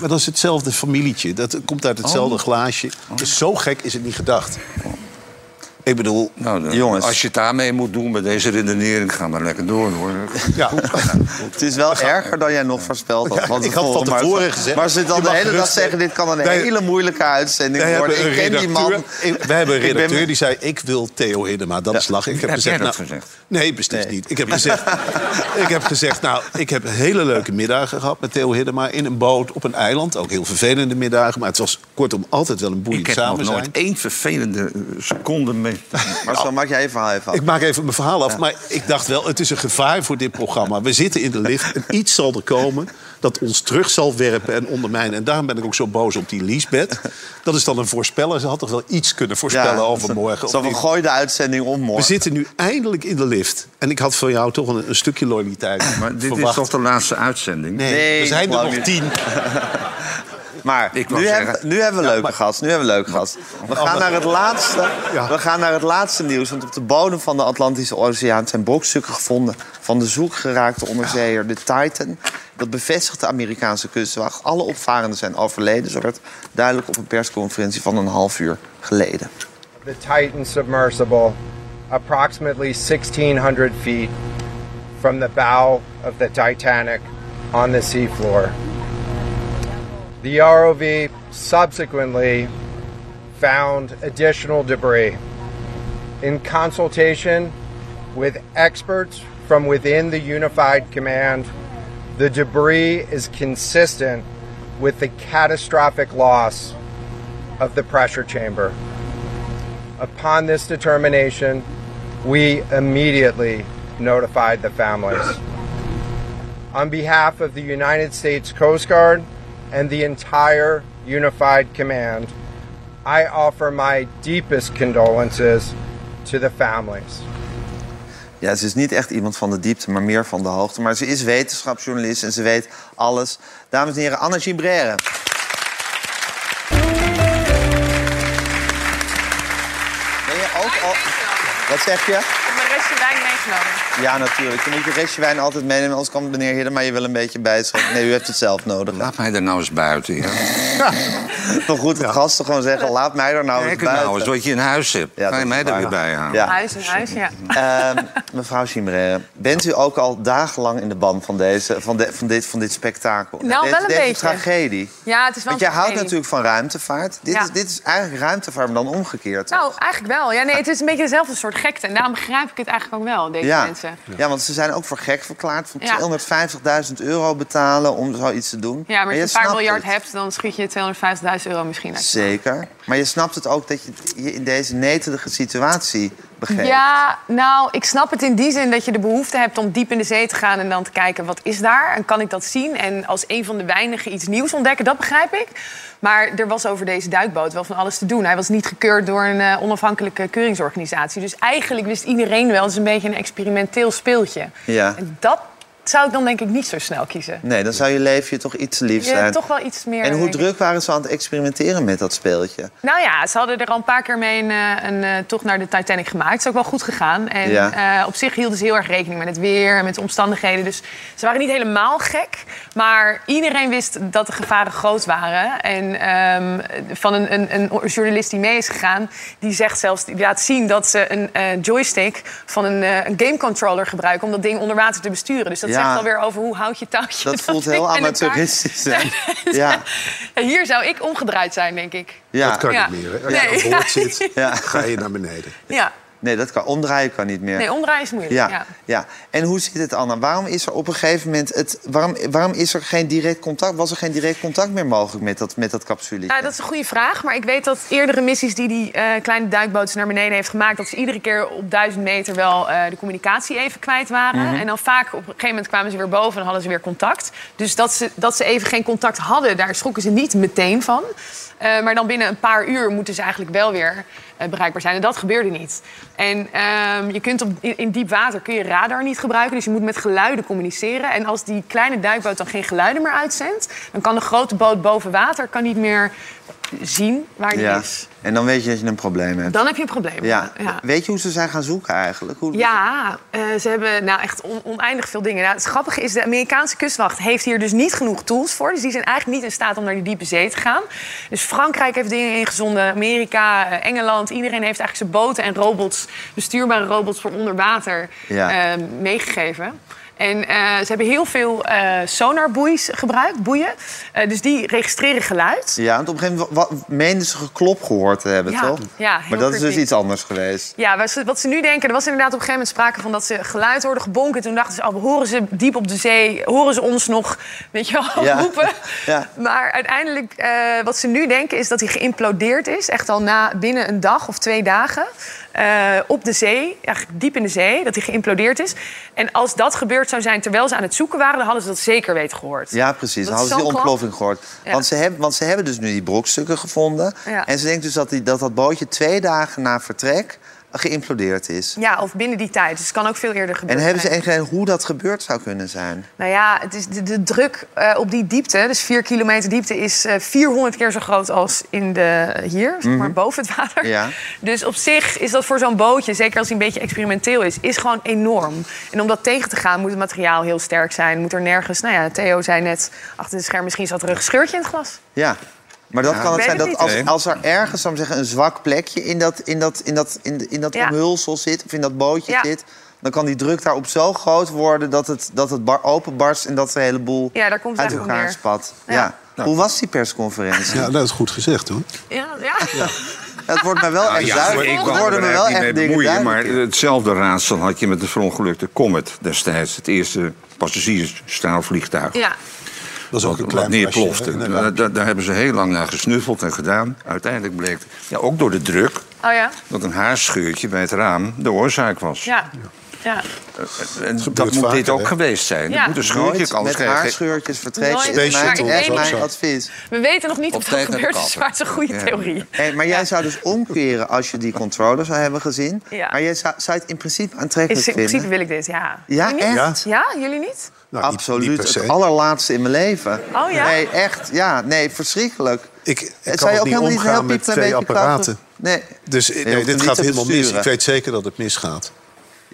Maar dat is hetzelfde familietje. Dat komt uit hetzelfde Oh. glaasje. Dus zo gek is het niet gedacht. Ik bedoel, Nou, Jongens. als je het daarmee moet doen met deze redenering, ga maar lekker door hoor. ja. Het is wel erger dan jij nog voorspeld had. Ja, ik had van tevoren, gezegd, Maar ze dan de hele dag zeggen... dit kan een Wij- hele moeilijke uitzending worden. een Ik ken die man. ik- wij hebben een ben- redacteur die zei... ik wil Theo Hiddema, dat is lachen. Ik heb, Heb gezegd, jij dat nou, gezegd? Nee, beslist Nee. niet. Ik heb, gezegd, ik heb gezegd, nou, ik heb hele leuke middagen gehad met Theo Hiddema... in een boot op een eiland. Ook heel vervelende middagen. Maar het was kortom altijd wel een boeiend Ik heb nog samen nooit één vervelende seconde mee. Maar zo maak jij je verhaal even af. Ik maak even mijn verhaal af, maar ik dacht wel, het is een gevaar voor dit programma. We zitten in de lift en iets zal er komen dat ons terug zal werpen en ondermijnen. En daarom ben ik ook zo boos op die Liesbeth. Dat is dan een voorspeller. Ze had toch wel iets kunnen voorspellen over morgen. Zo van niet? gooi de uitzending om We morgen. zitten nu eindelijk in de lift. En ik had van jou toch een, een stukje loyaliteit Maar dit verwacht. is toch de laatste uitzending? Nee, Nee, er zijn er nog niet. tien. Maar nu, hebben, nu hebben we leuke gast. Nu hebben we leuke gast. We gaan naar het laatste. Ja. We gaan naar het laatste nieuws. Want op de bodem van de Atlantische Oceaan zijn brokstukken gevonden van de zoekgeraakte onderzeeër de Titan. Dat bevestigt de Amerikaanse kustwacht. Alle opvarenden zijn overleden. Zo werd duidelijk op een persconferentie van een half uur geleden. the Titan submersible approximately 1,600 feet from the bow of the Titanic on the seafloor. The ROV subsequently found additional debris. In consultation with experts from within the Unified Command, the debris is consistent with the catastrophic loss of the pressure chamber. Upon this determination, we immediately notified the families. On behalf of the United States Coast Guard and the entire Unified Command, I offer my deepest condolences to the families. Ja, ze is niet echt iemand van de diepte, maar meer van de hoogte. Maar ze is wetenschapsjournalist en ze weet alles. Dames en heren, Anne Gibrere. Ben je ook al... Wat zeg je? Ik heb mijn restje wijn meegenomen. Ja, natuurlijk. Je moet je restje wijn altijd meenemen, anders kan meneer Hidden maar je wel een beetje bijschrijven. Nee, u heeft het zelf nodig. Laat mij er nou eens buiten. Ja. Maar goed, de gasten gewoon zeggen, laat mij er nou eens Kijk nou eens buiten. wat je in huis hebt. Ja, Ga je mij er weer bij halen? Ja. Huis in huis, ja. Ehm, mevrouw Gibrere, bent u ook al dagenlang in de ban van, deze, van, de, van, dit, van dit spektakel? Nou, deze, wel een deze beetje. tragedie. Ja, het is wel Want jij houdt natuurlijk van ruimtevaart. Dit, Ja. is, dit is eigenlijk ruimtevaart, maar dan omgekeerd. Nou, eigenlijk wel. Ja, nee, het is een beetje dezelfde soort gekte. En daarom begrijp ik het eigenlijk ook wel, deze ja. Ja, want ze zijn ook voor gek verklaard. Van Ja. 250.000 euro betalen om zoiets te doen. Ja, maar als je je een paar miljard het. hebt, dan schiet je 250.000 euro misschien uit. Zeker. Maar je snapt het ook dat je je in deze netelige situatie Ja, nou, ik snap het in die zin dat je de behoefte hebt om diep in de zee te gaan en dan te kijken wat is daar en kan ik dat zien en als een van de weinigen iets nieuws ontdekken, dat begrijp ik. Maar er was over deze duikboot wel van alles te doen. Hij was niet gekeurd door een eh, onafhankelijke keuringsorganisatie. Dus eigenlijk wist iedereen wel, het is een beetje een experimenteel speeltje. Ja. En dat zou ik dan denk ik niet zo snel kiezen. Nee, dan zou je leven je toch iets te lief Je zijn. toch wel iets meer... En hoe ik. druk waren ze aan het experimenteren met dat speeltje? Nou ja, ze hadden er al een paar keer mee een, eh, een eh, tocht naar de Titanic gemaakt. Het is ook wel goed gegaan. En Ja. eh, op zich hielden ze heel erg rekening met het weer en met de omstandigheden. Dus ze waren niet helemaal gek. Maar iedereen wist dat de gevaren groot waren. En ehm, van een, een, een journalist die mee is gegaan... die zegt zelfs, die laat zien dat ze een joystick van een, eh, een gamecontroller gebruiken... om dat ding onder water te besturen. Dus dat. Zegt alweer over hoe houd je touwtje Dat voelt heel amateuristisch. hè? Ja, Ja, Hier zou ik omgedraaid zijn, denk ik. Dat ja. kan Ja. niet meer. hè. Als je Nee. aan boord zit, Ja. ga je naar beneden. Ja. Nee, dat kan. Omdraaien kan niet meer. Nee, omdraaien is moeilijk. Ja, ja. ja. En hoe zit het, Anna? Waarom is er op een gegeven moment... Het, waarom, waarom is er geen direct contact... Was er geen direct contact meer mogelijk met dat, met dat capsule? Dat is een goede vraag. Maar ik weet dat eerdere missies die die eh, kleine duikboot naar beneden heeft gemaakt... dat ze iedere keer op duizend meter wel eh, de communicatie even kwijt waren. Mhm. En dan vaak op een gegeven moment kwamen ze weer boven en hadden ze weer contact. Dus dat ze, dat ze even geen contact hadden, daar schrokken ze niet meteen van. Eh, maar dan binnen een paar uur moeten ze eigenlijk wel weer bereikbaar zijn. En dat gebeurde niet. En ehm, je kunt op, in, in diep water kun je radar niet gebruiken. Dus je moet met geluiden communiceren. En als die kleine duikboot dan geen geluiden meer uitzendt... dan kan de grote boot boven water kan niet meer zien waar die Ja. is. En dan weet je dat je een probleem hebt. Dan heb je een probleem. Ja. ja. Weet je hoe ze zijn gaan zoeken eigenlijk? Hoe... Ja, eh, ze hebben nou echt on- oneindig veel dingen. Nou, het grappige is, de Amerikaanse kustwacht heeft hier dus niet genoeg tools voor. Dus die zijn eigenlijk niet in staat om naar die diepe zee te gaan. Dus Frankrijk heeft dingen ingezonden, Amerika, eh, Engeland. Iedereen heeft eigenlijk zijn boten en robots, bestuurbare robots voor onder water, Ja. eh, meegegeven. En eh, ze hebben heel veel sonarboeis gebruikt, boeien. Eh, dus die registreren geluid. Ja, want op een gegeven moment meenden ze geklop gehoord te hebben, Ja, toch? ja, heel maar dat is dus iets anders geweest. Ja, wat ze, nu denken, er was inderdaad op een gegeven moment sprake van dat ze geluid hoorden gebonken. Toen dachten ze, oh, horen ze diep op de zee, horen ze ons nog, weet je wel, Ja. roepen. Ja. Maar uiteindelijk, wat ze nu denken, is dat hij geïmplodeerd is. Echt al na, binnen een dag of twee dagen. Eh, op de zee, eigenlijk diep in de zee, dat hij geïmplodeerd is. En als dat gebeurd zou zijn terwijl ze aan het zoeken waren, dan hadden ze dat zeker weten gehoord. Ja, precies. Dan Dat is hadden ze die klap. ontploffing gehoord. Ja. Want, ze hebben, want ze hebben dus nu die brokstukken gevonden. Ja. En ze denkt dus dat, die, dat dat bootje twee dagen na vertrek geïmplodeerd is. Ja, of binnen die tijd. Dus het kan ook veel eerder En gebeuren. hebben ze enig idee hoe dat gebeurd zou kunnen zijn? Nou ja, het is de, de druk eh, op die diepte, dus 4 kilometer diepte, is eh 400 keer zo groot als in de, hier, zeg maar boven het water. Mhm. Ja. Dus op zich is dat voor zo'n bootje, zeker als hij een beetje experimenteel is, is gewoon enorm. En om dat tegen te gaan moet het materiaal heel sterk zijn. Moet er nergens, nou ja, Theo zei net achter de scherm, misschien zat er een gescheurtje in het glas. Ja. Maar dat kan het zijn het dat als, als er ergens zou zeggen, een zwak plekje in dat, in dat, in dat, in, in dat Ja. omhulsel zit, of in dat bootje Ja. zit, dan kan die druk daarop zo groot worden dat het, dat het bar, openbarst en dat de hele boel Ja, daar komt het uit elkaar spat. Ja. Ja. Hoe was die persconferentie? Ja, dat is goed gezegd hoor. Ja, ja. Het wordt me wel Nou echt ja, duidelijk. ik worden me er wel echt dingen bemoeien, maar hetzelfde raadsel had je met de verongelukte Comet destijds. Het eerste passagiersstraalvliegtuig. ja. Dat is ook een Wat klein neerplofte. Daar, hebben ze heel lang naar gesnuffeld en gedaan. Uiteindelijk bleek, ja, ook door de druk, Oh ja. dat een haarscheurtje bij het raam de oorzaak was. Ja. ja. En dat gebeurt moet dit ook geweest zijn. Ja. Er moet een scheurtje Nooit met haarscheurtjes mijn, advies. We weten nog niet Of of dat gebeurd is, maar het is een goede Ja. theorie. Hey, maar jij zou dus omkeren als je die controller zou hebben gezien. Ja. Maar jij zou, het in principe aantrekkelijk Is, in vinden? principe wil ik dit, ja. Ja, Jullie niet? echt? Ja, jullie niet? Nou, niet- Absoluut. niet het allerlaatste in mijn leven. Oh ja? Nee, echt. Ja, nee, verschrikkelijk. Ik, ik Het kan ook niet heel omgaan diep met een twee beetje apparaten. Nee. Dus eh, nee, dit niet gaat helemaal mis. Ik weet zeker dat het misgaat.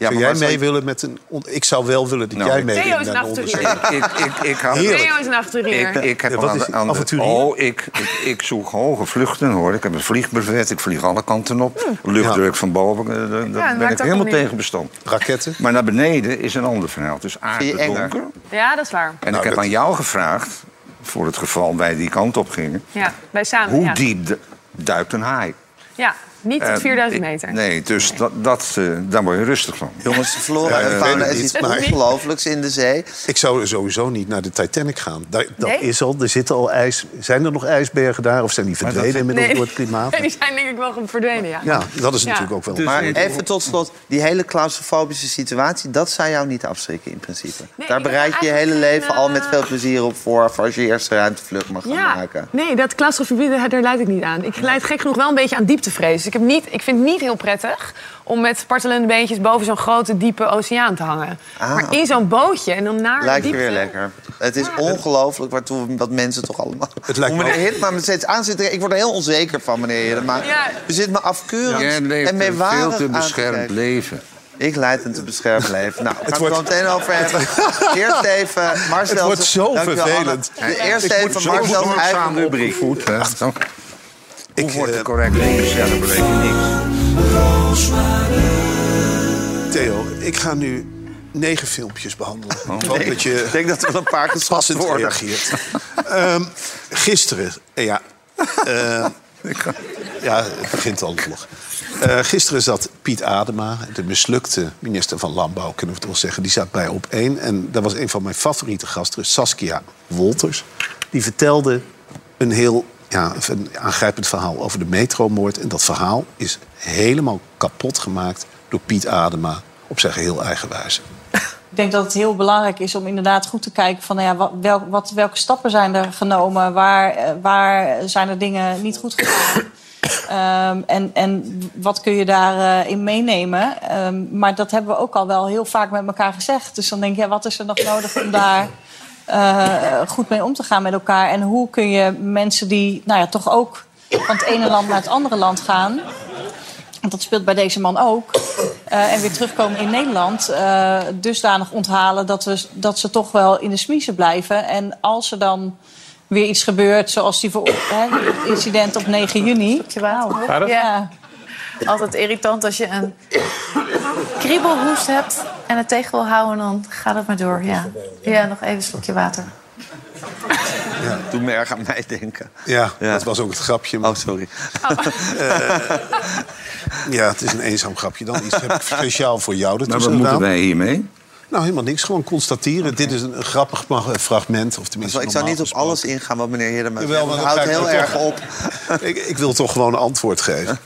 Ja, Zou jij mee willen met een... on- Ik zou wel willen dat Nou, jij mee Theo wil is met een avonturier. onderzoek. Ik, ik, ik, hou- Heerlijk. Theo is een avonturier. Ik, ik heb Ja, wat aan is de, aan de- avonturier? oh, ik, ik, ik zoek hoge vluchten hoor. Ik heb een vliegbrevet, ik vlieg alle kanten op. Luchtdruk van boven, eh, daar ben ik helemaal tegen bestand. Raketten? Maar naar beneden is een ander verhaal. Aardig donker. Ja, dat is waar. En Nou, ik heb dat- aan jou gevraagd, voor het geval wij die kant op gingen... Ja, wij samen. hoe diep du- duikt een haai? Ja, niet tot Eh, 4000 ik- meter. Nee, dus Dat, dat, eh, daar word je rustig van. Jongens, de flora Ja, en fauna is iets maar- ongelooflijks in de zee. Ik zou sowieso niet naar de Titanic gaan. Daar, dat Nee? is al, er zitten al ijs. Zijn er nog ijsbergen daar of zijn die verdwenen inmiddels door het klimaat? die zijn denk ik wel verdwenen, ja. Ja, dat is Ja. natuurlijk ook wel. Dus- Maar Nee, even tot slot, die hele claustrofobische situatie... dat zou jou niet afschrikken in principe. Nee, Daar bereid je je hele leven al met eh, veel plezier op voor... voor als je eerst een ruimtevlucht mag gaan Ja, maken. nee, dat claustrofobie, daar daar leid ik niet aan. Ik leid gek genoeg wel een beetje aan dieptevrees. Ik, heb niet, ik vind het niet heel prettig om met spartelende beentjes boven zo'n grote, diepe oceaan te hangen. Ah. Maar in zo'n bootje en dan naar Lijkt je diepte. weer lekker. Het is ongelooflijk waartoe wat mensen toch allemaal... Het lijkt Hoe me meneer Hiddema me steeds aanzitten. Ik word er heel onzeker van, meneer Hiddema. Ja. U zit me afkeurend leeft en een meewarig veel te beschermd leven. Ik leid een te beschermd leven. Nou, we gaan het wordt- er meteen over hebben. Eerst even Marcel. Het wordt zo vervelend. Eerst even zo Marcel's eigen rubriek. opgevoed. Ik, Hoe wordt er correct ingesteld? Dat niks. Theo, ik ga nu negen filmpjes behandelen. Ik hoop dat je Ik denk dat er wel een paar passend reageert. Ehm, gisteren, eh, ja... eh, ja, het begint al lollig. Eh, gisteren zat Piet Adema, de mislukte minister van Landbouw... kunnen we het wel zeggen, die zat bij op één. En dat was een van mijn favoriete gasten, Saskia Wolters. Die vertelde een heel ja, een aangrijpend verhaal over de metromoord. En dat verhaal is helemaal kapot gemaakt door Piet Adema... op zijn geheel eigen wijze. Ik denk dat het heel belangrijk is om inderdaad goed te kijken van nou ja, wat, wel, wat, welke stappen zijn er genomen, waar, eh, waar zijn er dingen niet goed gegaan. Ehm, en, en wat kun je daarin in meenemen? Ehm, maar dat hebben we ook al wel heel vaak met elkaar gezegd. Dus dan denk je, ja, wat is er nog nodig om daar eh, goed mee om te gaan met elkaar? En hoe kun je mensen die nou ja, toch ook van het ene land naar het andere land gaan... Want dat speelt bij deze man ook. eh, en weer terugkomen in Nederland. eh, dusdanig onthalen dat, we, dat ze toch wel in de smiezen blijven. En als er dan weer iets gebeurt, zoals die voor, hè, het incident op 9 juni. Nou, ja, Altijd irritant als je een kriebelhoest hebt en het tegen wil houden, dan gaat het maar door. Ja, ja nog even een slokje water. Doe me erg aan mij denken. Ja, Ja. dat was ook het grapje. Oh, sorry. Ja, het is een eenzaam grapje. Dan iets heb ik speciaal voor jou Maar ertussen wat moeten wij hiermee? Nou, helemaal niks. Gewoon constateren. Dit is een, een grappig ma- fragment. Of tenminste, Ik zou niet op alles ingaan wat meneer zegt. Jawel, maar houdt heel erg op. ik, ik wil toch gewoon een antwoord geven.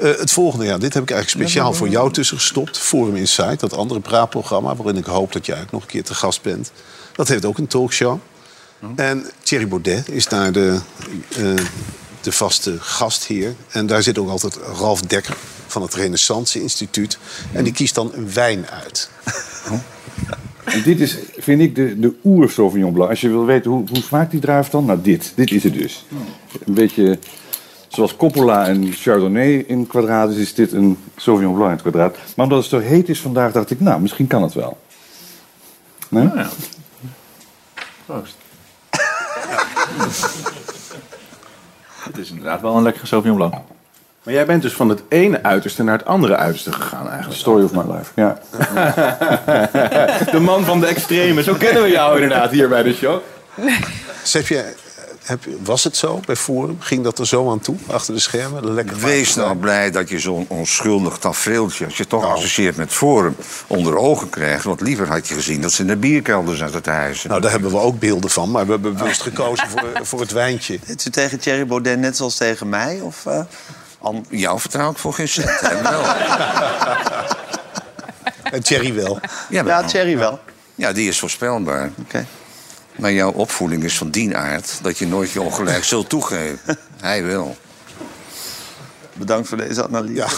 Eh, het volgende, ja, dit heb ik eigenlijk speciaal voor jou tussen gestopt. Forum Insight, dat andere praatprogramma... waarin ik hoop dat jij ook nog een keer te gast bent. Dat heeft ook een talkshow. En Thierry Baudet is daar de, eh, de vaste gastheer. En daar zit ook altijd Ralf Dekker van het Renaissance Instituut. En die kiest dan een wijn uit. En dit is, vind ik, de, de oer Sauvignon Blanc. Als je wil weten hoe, hoe smaakt die druif dan? Nou, dit. Dit is het dus. Een beetje zoals Coppola en Chardonnay in kwadraat is, is dit een Sauvignon Blanc in het kwadraat. Maar omdat het zo heet is vandaag, dacht ik, nou, misschien kan het wel. Nee? Ja. Proost. Het is inderdaad wel een lekkere Sauvignon Blanc. Maar jij bent dus van het ene uiterste naar het andere uiterste gegaan eigenlijk. Story of my life, ja. De man van de extreme, zo kennen we jou inderdaad hier bij de show. Heb je, heb, was het zo bij Forum? Ging dat er zo aan toe, achter de schermen? Lekker Wees nou blij dat je zo'n onschuldig tafereeltje... als je het toch associeert met Forum, onder ogen krijgt. Want liever had je gezien dat ze in de bierkelder zaten te hijsen. Nou, daar hebben we ook beelden van, maar we hebben bewust gekozen voor, voor het wijntje. Zit u tegen Thierry Baudet net zoals tegen mij? Of, eh, an- Jou vertrouw ik voor geen cent. Hem wel. En Thierry wel. Ja, ja, Thierry wel. ja, die is voorspelbaar. Oké. Maar jouw opvoeding is van die aard dat je nooit je ongelijk zult toegeven. Hij wel. Bedankt voor deze analyse. Ja.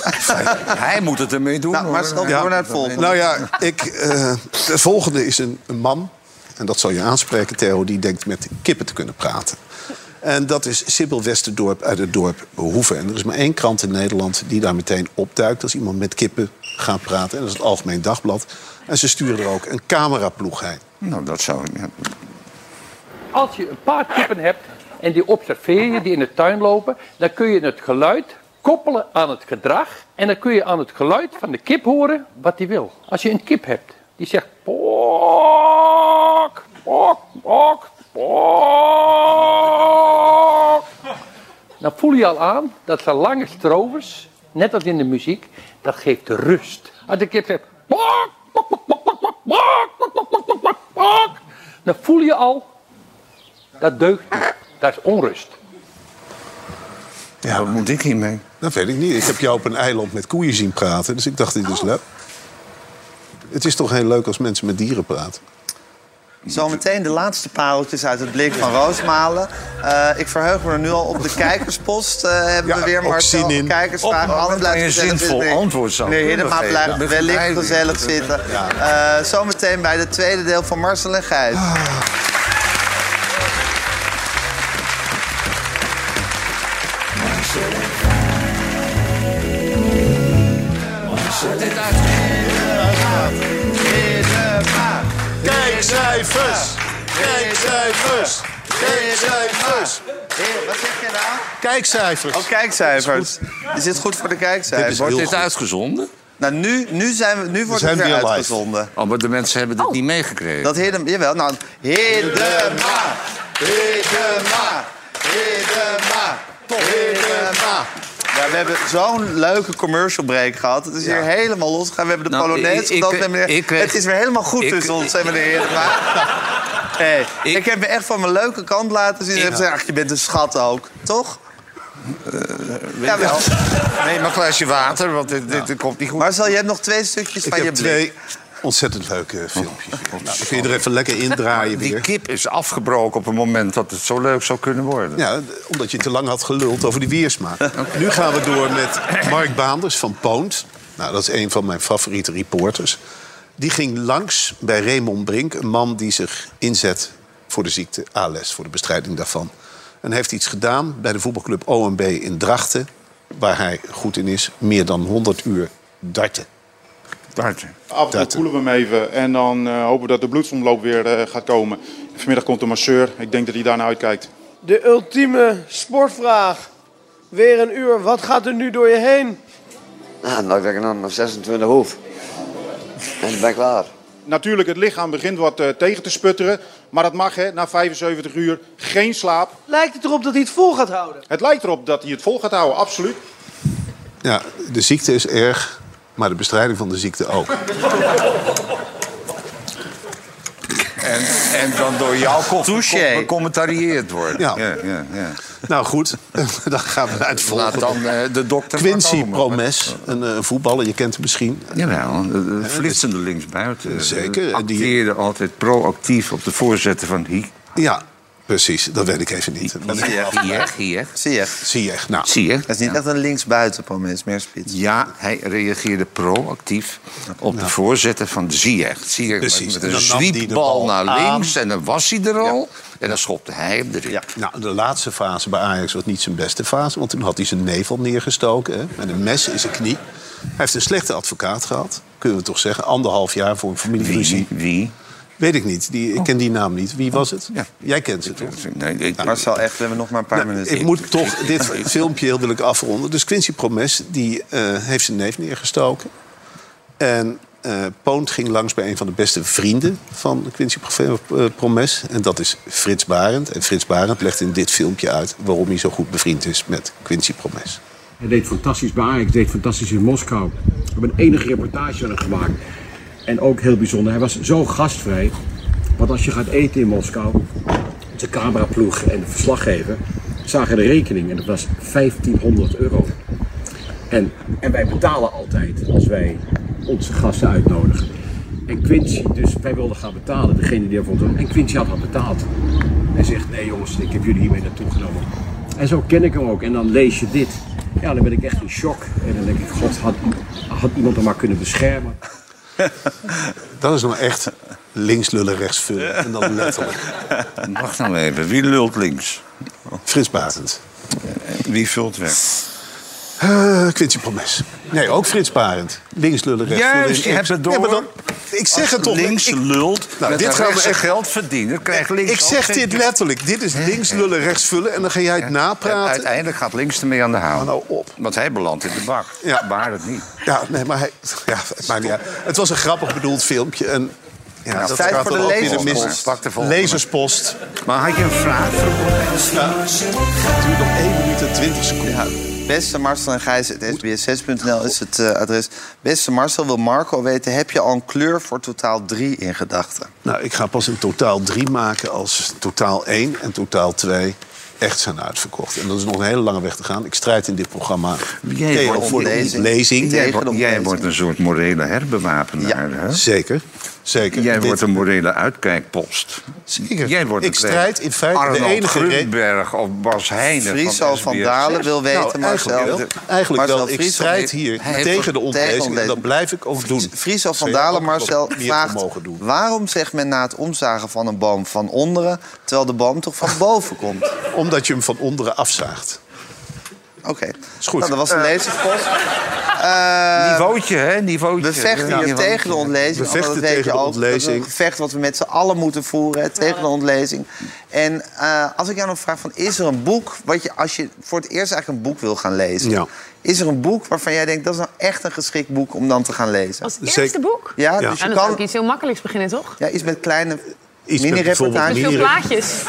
Hij moet het ermee doen. Nou, maar snel door naar het volgende. Nou ja, ik, eh, het volgende is een, een man. En dat zal je aanspreken, Theo. Die denkt met kippen te kunnen praten. En dat is Sibyl Westerdorp uit het dorp Hoeven. En er is maar één krant in Nederland die daar meteen opduikt... als iemand met kippen gaat praten. En dat is het Algemeen Dagblad. En ze sturen er ook een cameraploeg heen. Nou, dat zou... Ja. Als je een paar kippen hebt en die observeer je, die in de tuin lopen, dan kun je het geluid koppelen aan het gedrag. En dan kun je aan het geluid van de kip horen wat die wil. Als je een kip hebt die zegt pok. Dan voel je al aan dat zijn lange strovers, net als in de muziek, dat geeft rust. Als de kip zegt dan voel je al dat deugt niet. Dat is onrust. Wat moet ik hiermee? Dat weet ik niet. Ik heb jou op een eiland met koeien zien praten. Dus ik dacht, dit is leuk. Het is toch heel leuk als mensen met dieren praten. Zometeen de laatste pareltjes uit het blik van Roosmalen. Eh, ik verheug me er nu al op de kijkerspost. eh, hebben we Ja, weer Marcel. zin in. Kijkersvragen. Kan blijft je gezellig zinvol zitten. antwoord zou Meneer Hiddema blijft wellicht gezellig zitten. Eh, zometeen bij het tweede deel van Marcel en Gijs. Kijkcijfers! Wat zeg je nou? Kijkcijfers! Oh, kijkcijfers. Is dit goed voor de kijkcijfers? Dit is Wordt dit goed. uitgezonden? Nou, nu, nu, zijn we, nu wordt zijn het weer live. uitgezonden. Oh, maar de mensen hebben dit niet meegekregen. Dat Hiddema, jawel. Nou, Hiddema, Hiddema, Hiddema, Hiddema. Ja, we hebben zo'n leuke commercial break gehad. Het is hier helemaal losgegaan. We hebben de Nou, Polonaise ik- ik- meneer- ik Het is weer helemaal goed ik- tussen ons en meneer. Hey, ik, heb me echt van mijn leuke kant laten zien. En heb gezegd, ach, je bent een schat ook. Toch? Jawel. Neem maar een glaasje water, want dit, dit, komt niet goed. Marcel, je hebt nog twee stukjes Ik van je blik. twee ontzettend leuke filmpjes. Nou, dan kun je er even lekker indraaien Die weer. kip is afgebroken op een moment dat het zo leuk zou kunnen worden. Ja, omdat je te lang had geluld over die wiersmaak. Nu gaan we door met Mark Baanders van Poont. Nou, dat is een van mijn favoriete reporters. Die ging langs bij Raymond Brink, een man die zich inzet voor de ziekte ALS, voor de bestrijding daarvan. En heeft iets gedaan bij de voetbalclub OMB in Drachten, waar hij goed in is, meer dan 100 uur darten. Darten. Af en toe Darten. koelen we hem even en dan eh, hopen we dat de bloedsomloop weer eh, gaat komen. Vanmiddag komt de masseur. Ik denk dat hij daarna uitkijkt. De ultieme sportvraag. Weer een uur. Wat gaat er nu door je heen? Nou, dan ik dan nog 26 hoef. En dan ben ik klaar. Natuurlijk, het lichaam begint wat eh, tegen te sputteren. Maar dat mag, hè, na 75 uur geen slaap. Lijkt het erop dat hij het vol gaat houden? Het lijkt erop dat hij het vol gaat houden, absoluut. Ja, de ziekte is erg, maar de bestrijding van de ziekte ook. En, en dan door jou co- Touché. becommentarieerd worden. Ja. ja, ja, ja. Nou goed, dan gaan we naar het Laat volgende. dan eh, de dokter Quincy. Promes, een eh, voetballer, je kent hem misschien. Jawel, de flitsende linksbuiten. Zeker, die- Acteerde altijd proactief op de voorzetten van Hiek. Ja, precies, dat weet ik even niet. Zie je? Zie je, nou. Zie je? Dat is niet echt een linksbuitenpromes, meer spits. Ja, hij reageerde proactief op de voorzetten van de Ziyech. Ziyech Precies, met en een zwiepbal bal naar aan. links en dan was hij er al. En dan schopte hij hem erin. Nou, de laatste fase bij Ajax was niet zijn beste fase. Want toen had hij zijn nevel neergestoken. Hè, met een mes in zijn knie. Hij heeft een slechte advocaat gehad. Kunnen we toch zeggen. Anderhalf jaar voor een familieruzie. Wie? Wie? Weet ik niet. Die, ik ken die naam niet. Wie was het? Ja. Jij kent ze toch? Nee, ik, Marcel, echt, we hebben nog maar een paar Nou, minuten. ik moet toch dit filmpje heel ik afronden. Dus Quincy Promes die, eh, heeft zijn neef neergestoken. En eh Poont ging langs bij een van de beste vrienden van Quincy eh, Promes. En dat is Frits Barend. En Frits Barend legt in dit filmpje uit waarom hij zo goed bevriend is met Quincy Promes. Hij deed fantastisch bij Ajax, deed fantastisch in Moskou. We hebben een enige reportage van hem gemaakt. En ook heel bijzonder, hij was zo gastvrij. Want als je gaat eten in Moskou, de cameraploeg en de verslaggever zagen de rekening en dat was 1500 euro. En, en wij betalen altijd als wij onze gasten uitnodigen. En Quincy, dus wij wilden gaan betalen, degene die ervoor En Quincy had al betaald. Hij zegt, nee jongens, ik heb jullie hiermee naartoe genomen. En zo ken ik hem ook. En dan lees je dit. Ja, dan ben ik echt in shock. En dan denk ik, god, had, had iemand hem maar kunnen beschermen. Dat is nou echt links lullen, rechts vullen. En dan letterlijk. Wacht nou even, wie lult links? Frits Barend. Wie vult weg? Eh, Quincy Promes. Nee, ook Frits Barend. Links lullen, rechts vullen. Je hebt het door. Ja, maar dan, ik zeg Als het toch. links ik, lult, Nou, dit een gaan we rechtse echt- geld verdienen, krijgt links ik zeg dit letterlijk. Dit is links lullen, rechts vullen. En dan ga jij het En napraten. uiteindelijk gaat links ermee aan de haal. nou op. Want hij belandt in de bak. Ja. Waar het niet. Ja, nee, maar hij, ja, het maakt niet uit. Het was een grappig bedoeld filmpje. En ja, Nou, dat tijd gaat voor de lezerspost. Pak de. Lezerspost. Maar had je een vraag voor Het duurt nog 1 minuut en 20 seconden. Ja, beste Marcel en Gijs, het sbs6.nl is het eh, adres. Beste Marcel, wil Marco weten, heb je al een kleur voor totaal 3 in gedachten? Nou, ik ga pas een totaal 3 maken als totaal 1 en totaal 2 echt zijn uitverkocht. En dat is nog een hele lange weg te gaan. Ik strijd in dit programma Jij tegen wordt, voor de ontlezing. Jij, wordt- jij wordt een soort morele herbewapenaar. hè? Zeker. Zeker. Jij Dit- wordt een morele uitkijkpost. Zeker. Jij wordt Ik strijd in feite de Arnold enige re- Grunberg of Bas Heijnen Friso van van SBS6. Dalen wil weten, Nou, Marcel. eigenlijk wel. Eigenlijk Marcel wel. Ik strijd hier tegen de ontlezing. En dat blijf ik ook doen. Friso van Dalen, Marcel, vraagt... mogen doen. waarom zegt men na het omzagen van een boom van onderen... terwijl de boom toch van boven komt? Omdat je hem van onderen afzaagt. Oké. Is goed. Nou, dat was de Eh, lezerspost. Eh, Niveautje, hè? Niveautje. we vechten Ja. hier Ja. tegen de ontlezing. We vechten dat tegen je de ook. Dat is ontlezing. een gevecht wat we met z'n allen moeten voeren hè, tegen de ontlezing. En eh, als ik jou nog vraag, van, is er een boek... Wat je, als je voor het eerst eigenlijk een boek wil gaan lezen... Ja. is er een boek waarvan jij denkt... dat is nou echt een geschikt boek om dan te gaan lezen? Als eerste boek? Ja, Ja. dus En je kan... ik iets heel makkelijks beginnen, toch? Ja, iets met kleine Iets. Veel mini- plaatjes.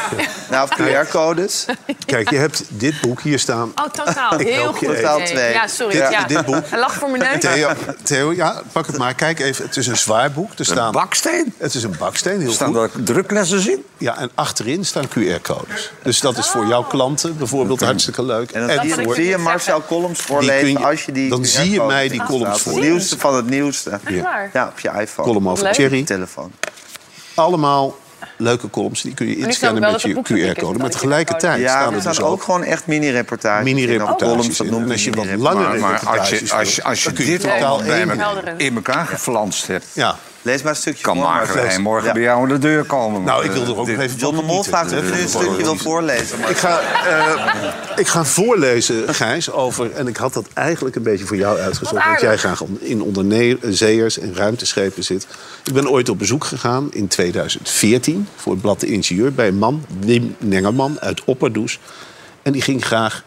Nou, of QR-codes. Kijk, je hebt dit boek hier staan. Oh, totaal. Ik Heel goed. idee. twee. Ja, sorry. Dit- ja. dit boek. Hij lacht voor mijn neus. Theo, Theo, ja, pak het maar. Kijk even, het is een zwaar boek. Er Een staan, baksteen? het is een baksteen, heel Staan goed. er druklessen in? Ja, en achterin staan QR-codes. Dus dat is voor jouw klanten bijvoorbeeld hartstikke leuk. En dan zie je, voor- zie je Marcel columns voorlezen als je die... dan zie je mij die columns staan. voor. Het nieuwste van het nieuwste. Ja, op je iPhone. Column over. Cherry. telefoon. Allemaal leuke columns. Die kun je inscannen met je QR-code. Maar tegelijkertijd Ja, staan er dus ook ook gewoon echt mini-reportages. in. mini-reportages Columns, dat in. noemt En als je wat langere Maar, maar als je, reportages als je, als je dit in elkaar geflanst hebt... Ja. Lees maar een stukje kan voor, Marcel. Heijn morgen Ja. bij jou aan de deur komen. Nou, ik wil er ook even John de Mol vraagt of een stukje wil voorlezen. Maar Ik ga, eh, ik ga voorlezen, Gijs, over... en ik had dat eigenlijk een beetje voor jou uitgezocht... Wat want jij graag in onderzeeërs en ruimteschepen zit. Ik ben ooit op bezoek gegaan in 2014... voor het blad De Ingenieur bij een man, Wim Nengerman, uit Opperdoes. En die ging graag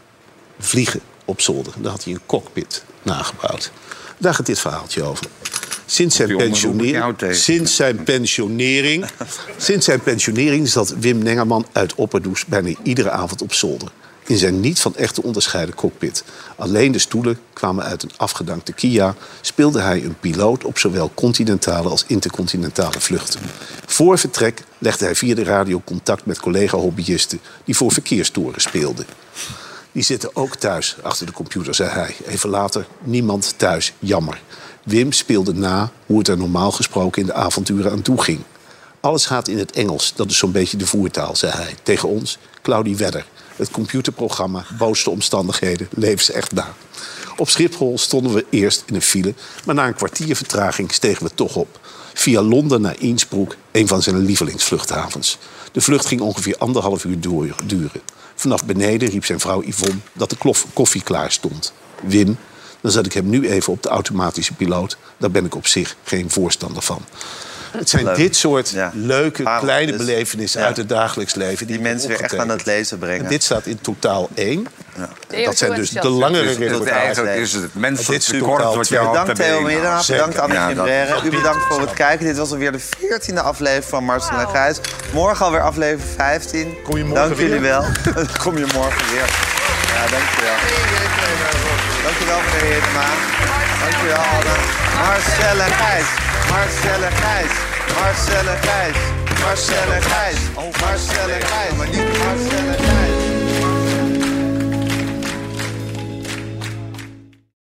vliegen op zolder. Daar had hij een cockpit nagebouwd. Daar gaat dit verhaaltje over. Sinds zijn, pensionering, sinds zijn pensionering, sinds zijn pensionering zat Wim Nengerman uit Opperdoes bijna iedere avond op zolder. In zijn niet van echt te onderscheiden cockpit. Alleen de stoelen kwamen uit een afgedankte Kia. Speelde hij een piloot op zowel continentale als intercontinentale vluchten. Voor vertrek legde hij via de radio contact met collega-hobbyisten... die voor verkeerstoren speelden. Die zitten ook thuis achter de computer, zei hij. Even later, niemand thuis, jammer. Wim speelde na hoe het er normaal gesproken in de avonturen aan toe ging. Alles gaat in het Engels, dat is zo'n beetje de voertaal, zei hij. Tegen ons, Claudie Wedder. Het computerprogramma, boosste omstandigheden, levensecht na. Op Schiphol stonden we eerst in een file, maar na een kwartier vertraging stegen we toch op. Via Londen naar Innsbruck, een van zijn lievelingsvluchthavens. De vlucht ging ongeveer anderhalf uur duren. Vanaf beneden riep zijn vrouw Yvonne dat de koffie klaar stond. Wim, dan zet ik hem nu even op de automatische piloot. Daar ben ik op zich geen voorstander van. Het zijn Leuk. dit soort Ja. leuke, kleine belevenissen Ja. uit het dagelijks leven. die mensen weer echt aan het lezen brengen. En dit staat in totaal één. Theo Dat zijn dus de langere Dus- dus reportages. eigenlijk is het het menselijk tekort wat jou Bedankt Theo Zeker. bedankt Anne Ja, Gimbrère. U bedankt voor het kijken. Dit was alweer de 14e aflevering van Marcel en Gijs. Morgen alweer aflevering 15. Kom je morgen Dank jullie wel. Kom je morgen weer. Ja, dankjewel. Dankjewel meneer Heerdema. Dankjewel Anne. Marcel en Gijs. Marcel en Gijs. Marcel en Gijs. Marcel en Gijs. Marcel en Gijs. Marcel en Gijs.